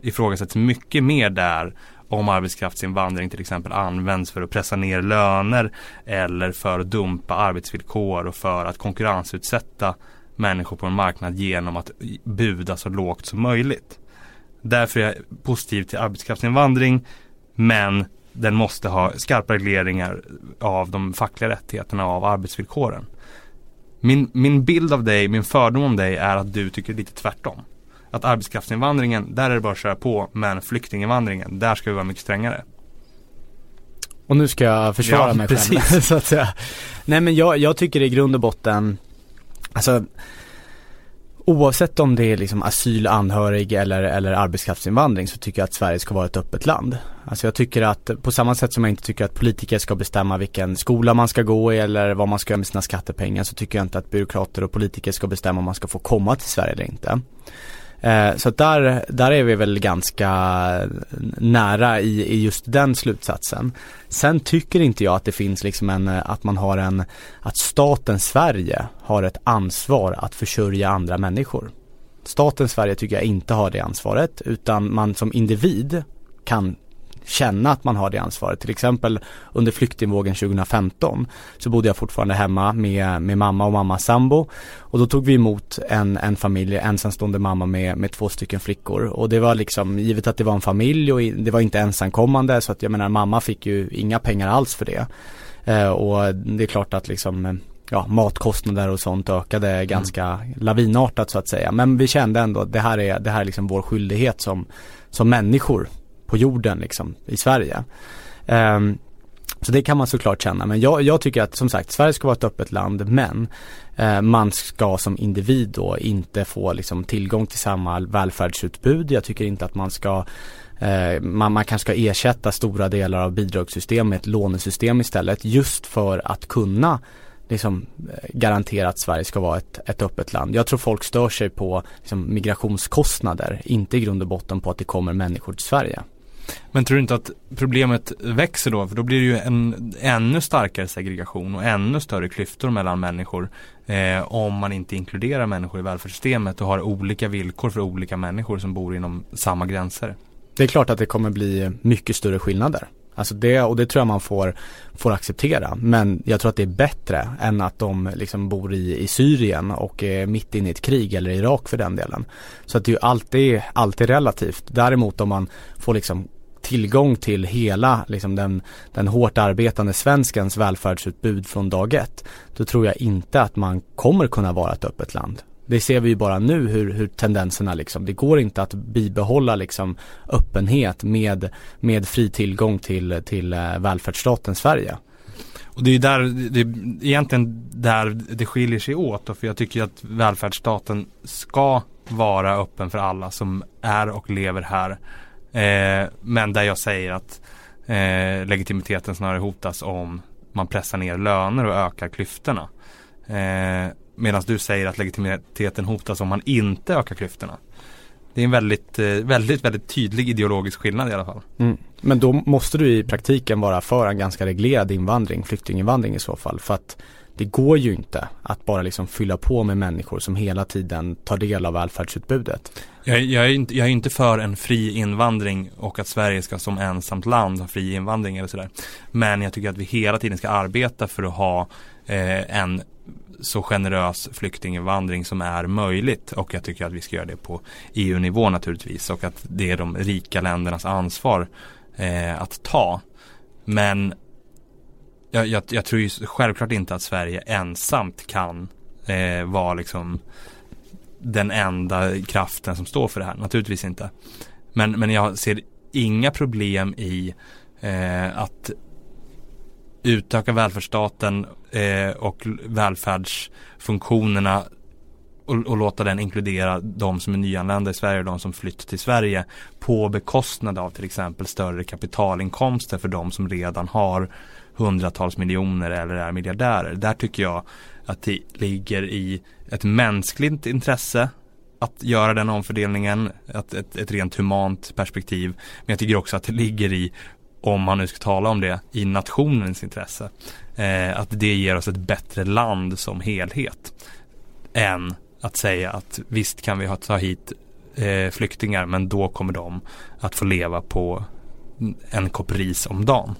ifrågasätts mycket mer där om arbetskraftsinvandring till exempel används för att pressa ner löner eller för att dumpa arbetsvillkor och för att konkurrensutsätta människor på en marknad genom att buda så lågt som möjligt. Därför är jag positiv till arbetskraftsinvandring men den måste ha skarpa regleringar av de fackliga rättigheterna och av arbetsvillkoren. Min, min bild av dig, min fördom om dig är att du tycker lite tvärtom. Att arbetskraftsinvandringen, där är det bara att köra på. Men flyktinginvandringen, där ska vi vara mycket strängare. Och nu ska jag försvara ja, mig precis. själv. så att säga. Nej men jag, jag tycker i grund och botten, alltså Oavsett om det är liksom asyl, anhörig eller, eller arbetskraftsinvandring så tycker jag att Sverige ska vara ett öppet land. Alltså jag tycker att på samma sätt som jag inte tycker att politiker ska bestämma vilken skola man ska gå i eller vad man ska göra med sina skattepengar så tycker jag inte att byråkrater och politiker ska bestämma om man ska få komma till Sverige eller inte. Eh, så där, där är vi väl ganska nära i, i just den slutsatsen. Sen tycker inte jag att det finns liksom en, eh, att man har en, att staten Sverige har ett ansvar att försörja andra människor. Staten Sverige tycker jag inte har det ansvaret utan man som individ kan känna att man har det ansvaret. Till exempel under flyktingvågen 2015 så bodde jag fortfarande hemma med, med mamma och mammas sambo och då tog vi emot en, en familj, ensamstående mamma med, med två stycken flickor och det var liksom, givet att det var en familj och det var inte ensamkommande så att jag menar mamma fick ju inga pengar alls för det. Eh, och det är klart att liksom ja, matkostnader och sånt ökade mm. ganska lavinartat så att säga. Men vi kände ändå att det här är, det här är liksom vår skyldighet som, som människor på jorden liksom i Sverige. Um, så det kan man såklart känna. Men jag, jag, tycker att som sagt Sverige ska vara ett öppet land men eh, man ska som individ då inte få liksom tillgång till samma välfärdsutbud. Jag tycker inte att man ska eh, man, man kanske ska ersätta stora delar av bidragssystemet med ett lånesystem istället just för att kunna liksom eh, garantera att Sverige ska vara ett, ett öppet land. Jag tror folk stör sig på liksom, migrationskostnader, inte i grund och botten på att det kommer människor till Sverige. Men tror du inte att problemet växer då? För då blir det ju en ännu starkare segregation och ännu större klyftor mellan människor eh, om man inte inkluderar människor i välfärdssystemet och har olika villkor för olika människor som bor inom samma gränser. Det är klart att det kommer bli mycket större skillnader. Alltså det, och det tror jag man får, får acceptera. Men jag tror att det är bättre än att de liksom bor i, i Syrien och är mitt inne i ett krig eller Irak för den delen. Så att det är ju alltid, alltid relativt. Däremot om man får liksom tillgång till hela liksom den, den hårt arbetande svenskens välfärdsutbud från dag ett. Då tror jag inte att man kommer kunna vara ett öppet land. Det ser vi ju bara nu hur, hur tendenserna liksom, det går inte att bibehålla liksom öppenhet med, med fri tillgång till, till eh, välfärdsstaten Sverige. Och det är där, det är egentligen där det skiljer sig åt då, för jag tycker att välfärdsstaten ska vara öppen för alla som är och lever här. Eh, men där jag säger att eh, legitimiteten snarare hotas om man pressar ner löner och ökar klyftorna. Eh, Medan du säger att legitimiteten hotas om man inte ökar klyftorna. Det är en väldigt, eh, väldigt, väldigt tydlig ideologisk skillnad i alla fall. Mm. Men då måste du i praktiken vara för en ganska reglerad invandring, flyktinginvandring i så fall. För att det går ju inte att bara liksom fylla på med människor som hela tiden tar del av välfärdsutbudet. Jag, jag, är inte, jag är inte för en fri invandring och att Sverige ska som ensamt land ha fri invandring eller sådär. Men jag tycker att vi hela tiden ska arbeta för att ha eh, en så generös flyktinginvandring som är möjligt och jag tycker att vi ska göra det på EU-nivå naturligtvis och att det är de rika ländernas ansvar eh, att ta. Men jag, jag, jag, tror ju självklart inte att Sverige ensamt kan eh, vara liksom den enda kraften som står för det här. Naturligtvis inte. Men, men jag ser inga problem i eh, att utöka välfärdsstaten eh, och välfärdsfunktionerna och, och, låta den inkludera de som är nyanlända i Sverige och de som flytt till Sverige på bekostnad av till exempel större kapitalinkomster för de som redan har hundratals miljoner eller är miljardärer. Där tycker jag att det ligger i ett mänskligt intresse att göra den omfördelningen, ett, ett, ett rent humant perspektiv. Men jag tycker också att det ligger i om man nu ska tala om det, i nationens intresse. Eh, att det ger oss ett bättre land som helhet. Än att säga att visst kan vi ha, ta hit eh, flyktingar men då kommer de att få leva på en kopp ris om dagen.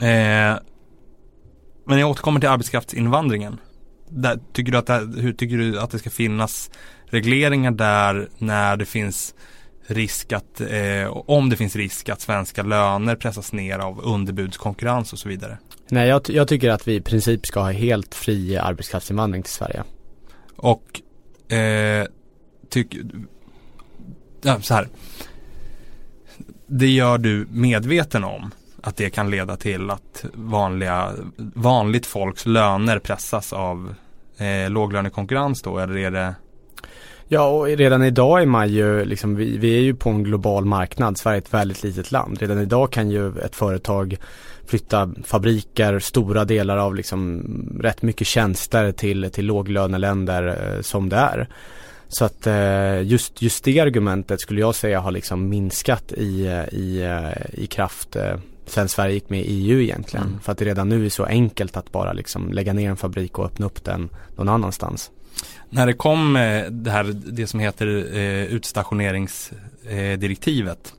Eh, men jag återkommer till arbetskraftsinvandringen. Där, tycker du att det, hur tycker du att det ska finnas regleringar där när det finns risk att, eh, om det finns risk att svenska löner pressas ner av underbudskonkurrens och så vidare? Nej, jag, jag tycker att vi i princip ska ha helt fri arbetskraftsinvandring till Sverige. Och eh, tycker, ja, så här. Det gör du medveten om att det kan leda till att vanliga, vanligt folks löner pressas av eh, låglönekonkurrens då eller är det Ja och redan idag är man ju liksom, vi, vi är ju på en global marknad, Sverige är ett väldigt litet land. Redan idag kan ju ett företag flytta fabriker, stora delar av liksom rätt mycket tjänster till, till låglöneländer eh, som det är. Så att eh, just, just det argumentet skulle jag säga har liksom minskat i, eh, i, eh, i kraft eh, sen Sverige gick med i EU egentligen. Mm. För att det redan nu är så enkelt att bara liksom lägga ner en fabrik och öppna upp den någon annanstans. När det kom eh, det här, det som heter eh, utstationeringsdirektivet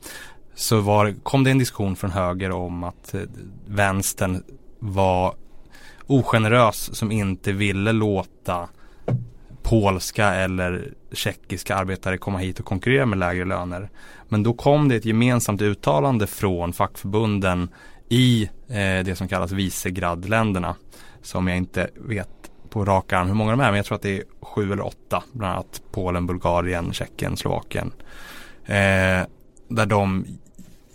så var, kom det en diskussion från höger om att eh, vänstern var ogenerös som inte ville låta polska eller tjeckiska arbetare komma hit och konkurrera med lägre löner. Men då kom det ett gemensamt uttalande från fackförbunden i eh, det som kallas Visegradländerna. som jag inte vet på rak arm hur många de är men jag tror att det är sju eller åtta. Bland annat Polen, Bulgarien, Tjeckien, Slovakien. Eh, där de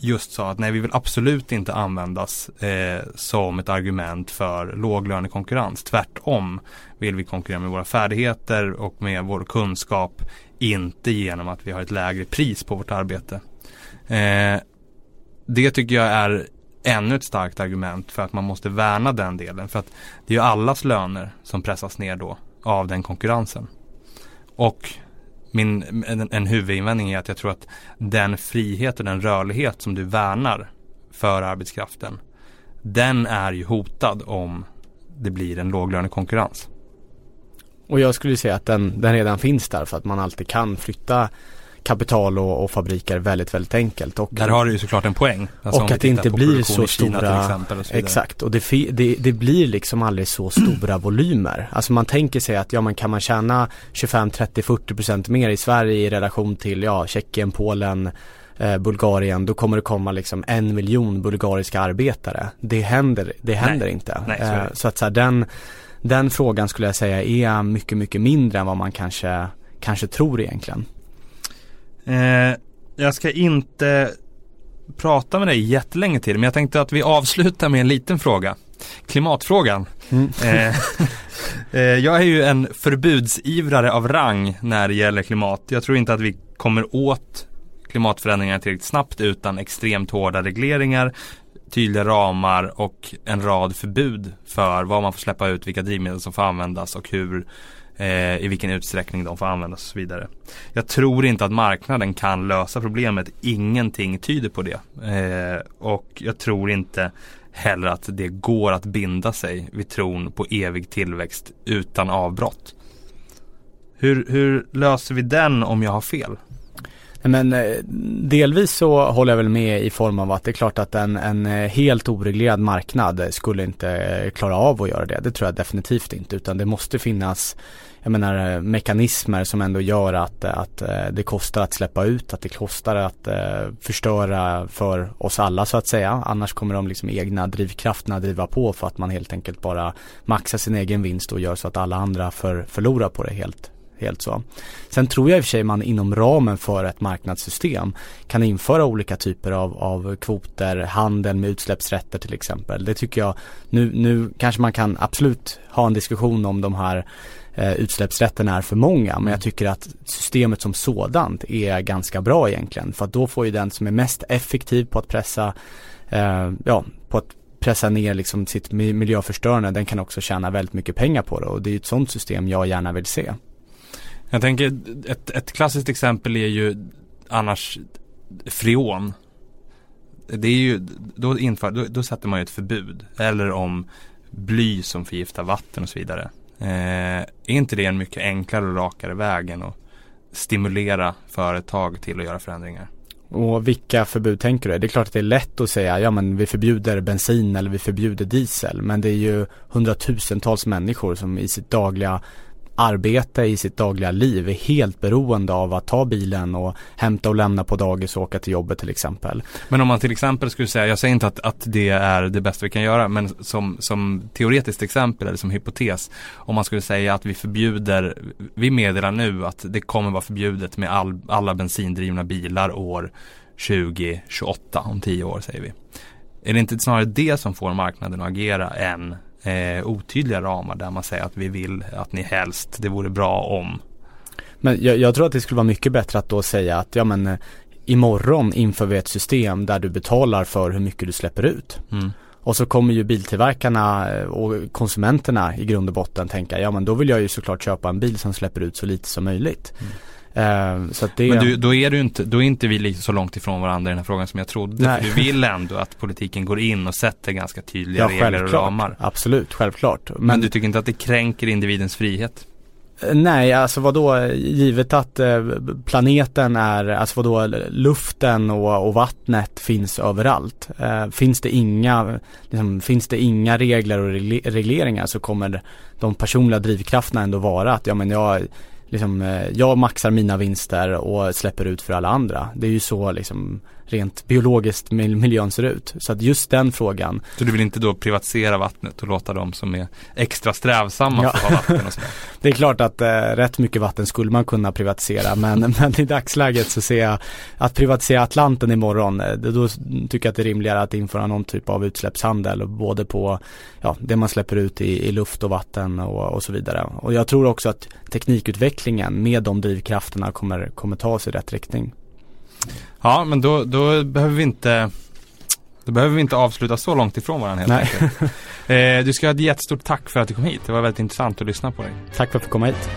just sa att nej vi vill absolut inte användas eh, som ett argument för låglönekonkurrens. Tvärtom vill vi konkurrera med våra färdigheter och med vår kunskap. Inte genom att vi har ett lägre pris på vårt arbete. Eh, det tycker jag är ännu ett starkt argument för att man måste värna den delen. För att det är ju allas löner som pressas ner då av den konkurrensen. Och min, en, en huvudinvändning är att jag tror att den frihet och den rörlighet som du värnar för arbetskraften den är ju hotad om det blir en låglönekonkurrens. Och jag skulle säga att den, den redan finns där för att man alltid kan flytta kapital och, och, fabriker väldigt, väldigt enkelt. Och, Där har du ju såklart en poäng. Alltså och att det inte blir så stora, exempel, och så exakt, och det, det, det, blir liksom aldrig så stora volymer. Alltså man tänker sig att ja man kan man tjäna 25, 30, 40 procent mer i Sverige i relation till ja Tjeckien, Polen, eh, Bulgarien, då kommer det komma liksom en miljon bulgariska arbetare. Det händer, det händer Nej. inte. Nej, så, eh, så att så här, den, den frågan skulle jag säga är mycket, mycket mindre än vad man kanske, kanske tror egentligen. Eh, jag ska inte prata med dig jättelänge till men jag tänkte att vi avslutar med en liten fråga. Klimatfrågan. Mm. Eh, eh, jag är ju en förbudsivrare av rang när det gäller klimat. Jag tror inte att vi kommer åt klimatförändringarna tillräckligt snabbt utan extremt hårda regleringar, tydliga ramar och en rad förbud för vad man får släppa ut, vilka drivmedel som får användas och hur eh, i vilken utsträckning de får användas och så vidare. Jag tror inte att marknaden kan lösa problemet. Ingenting tyder på det. Eh, och jag tror inte heller att det går att binda sig vid tron på evig tillväxt utan avbrott. Hur, hur löser vi den om jag har fel? Men eh, delvis så håller jag väl med i form av att det är klart att en, en eh, helt oreglerad marknad eh, skulle inte klara av att göra det. Det tror jag definitivt inte utan det måste finnas jag menar mekanismer som ändå gör att, att det kostar att släppa ut, att det kostar att förstöra för oss alla så att säga. Annars kommer de liksom egna drivkrafterna driva på för att man helt enkelt bara maxar sin egen vinst och gör så att alla andra för, förlorar på det helt helt så. Sen tror jag i och för sig man inom ramen för ett marknadssystem kan införa olika typer av, av kvoter, handel med utsläppsrätter till exempel. Det tycker jag, nu, nu kanske man kan absolut ha en diskussion om de här eh, utsläppsrätterna är för många men jag tycker att systemet som sådant är ganska bra egentligen för att då får ju den som är mest effektiv på att pressa, eh, ja, på att pressa ner liksom sitt miljöförstörande, den kan också tjäna väldigt mycket pengar på det och det är ett sådant system jag gärna vill se. Jag tänker ett, ett klassiskt exempel är ju annars freon. Det är ju, då, inför, då, då sätter man ju ett förbud. Eller om bly som förgiftar vatten och så vidare. Eh, är inte det en mycket enklare och rakare väg än att stimulera företag till att göra förändringar? Och vilka förbud tänker du? Det är klart att det är lätt att säga, ja men vi förbjuder bensin eller vi förbjuder diesel. Men det är ju hundratusentals människor som i sitt dagliga arbete i sitt dagliga liv är helt beroende av att ta bilen och hämta och lämna på dagis och åka till jobbet till exempel. Men om man till exempel skulle säga, jag säger inte att, att det är det bästa vi kan göra, men som, som teoretiskt exempel eller som hypotes, om man skulle säga att vi förbjuder, vi meddelar nu att det kommer vara förbjudet med all, alla bensindrivna bilar år 2028, om tio år säger vi. Är det inte snarare det som får marknaden att agera än eh, otydliga ramar där man säger att vi vill att ni helst, det vore bra om. Men jag, jag tror att det skulle vara mycket bättre att då säga att ja men eh, imorgon inför vi ett system där du betalar för hur mycket du släpper ut. Mm. Och så kommer ju biltillverkarna eh, och konsumenterna i grund och botten tänka, ja men då vill jag ju såklart köpa en bil som släpper ut så lite som möjligt. Mm. Uh, så det... Men du, då är du inte, då är inte vi så långt ifrån varandra i den här frågan som jag trodde. Nej. För du vill ändå att politiken går in och sätter ganska tydliga ja, regler och ramar. Absolut, självklart. Men, Men, du tycker inte att det kränker individens frihet? Eh, nej, alltså vadå, givet att eh, planeten är, alltså vadå, luften och, och vattnet finns överallt. Eh, finns det inga, liksom, finns det inga regler och regleringar så kommer de personliga drivkrafterna ändå vara att, ja men jag liksom, eh, jag maxar mina vinster och släpper ut för alla andra. Det är ju så liksom rent biologiskt miljön ser ut. Så att just den frågan. Så du vill inte då privatisera vattnet och låta de som är extra strävsamma ja. få ha vatten och sådär? det är klart att eh, rätt mycket vatten skulle man kunna privatisera men, men i dagsläget så ser jag att privatisera Atlanten imorgon, eh, då tycker jag att det är rimligare att införa någon typ av utsläppshandel både på ja, det man släpper ut i, i luft och vatten och, och så vidare. Och jag tror också att teknikutvecklingen med de drivkrafterna kommer, kommer ta oss i rätt riktning. Ja, men då, då behöver vi inte då behöver vi inte avsluta så långt ifrån varandra helt enkelt. eh, du ska ha ett jättestort tack för att du kom hit. Det var väldigt intressant att lyssna på dig. Tack för att fick komma hit.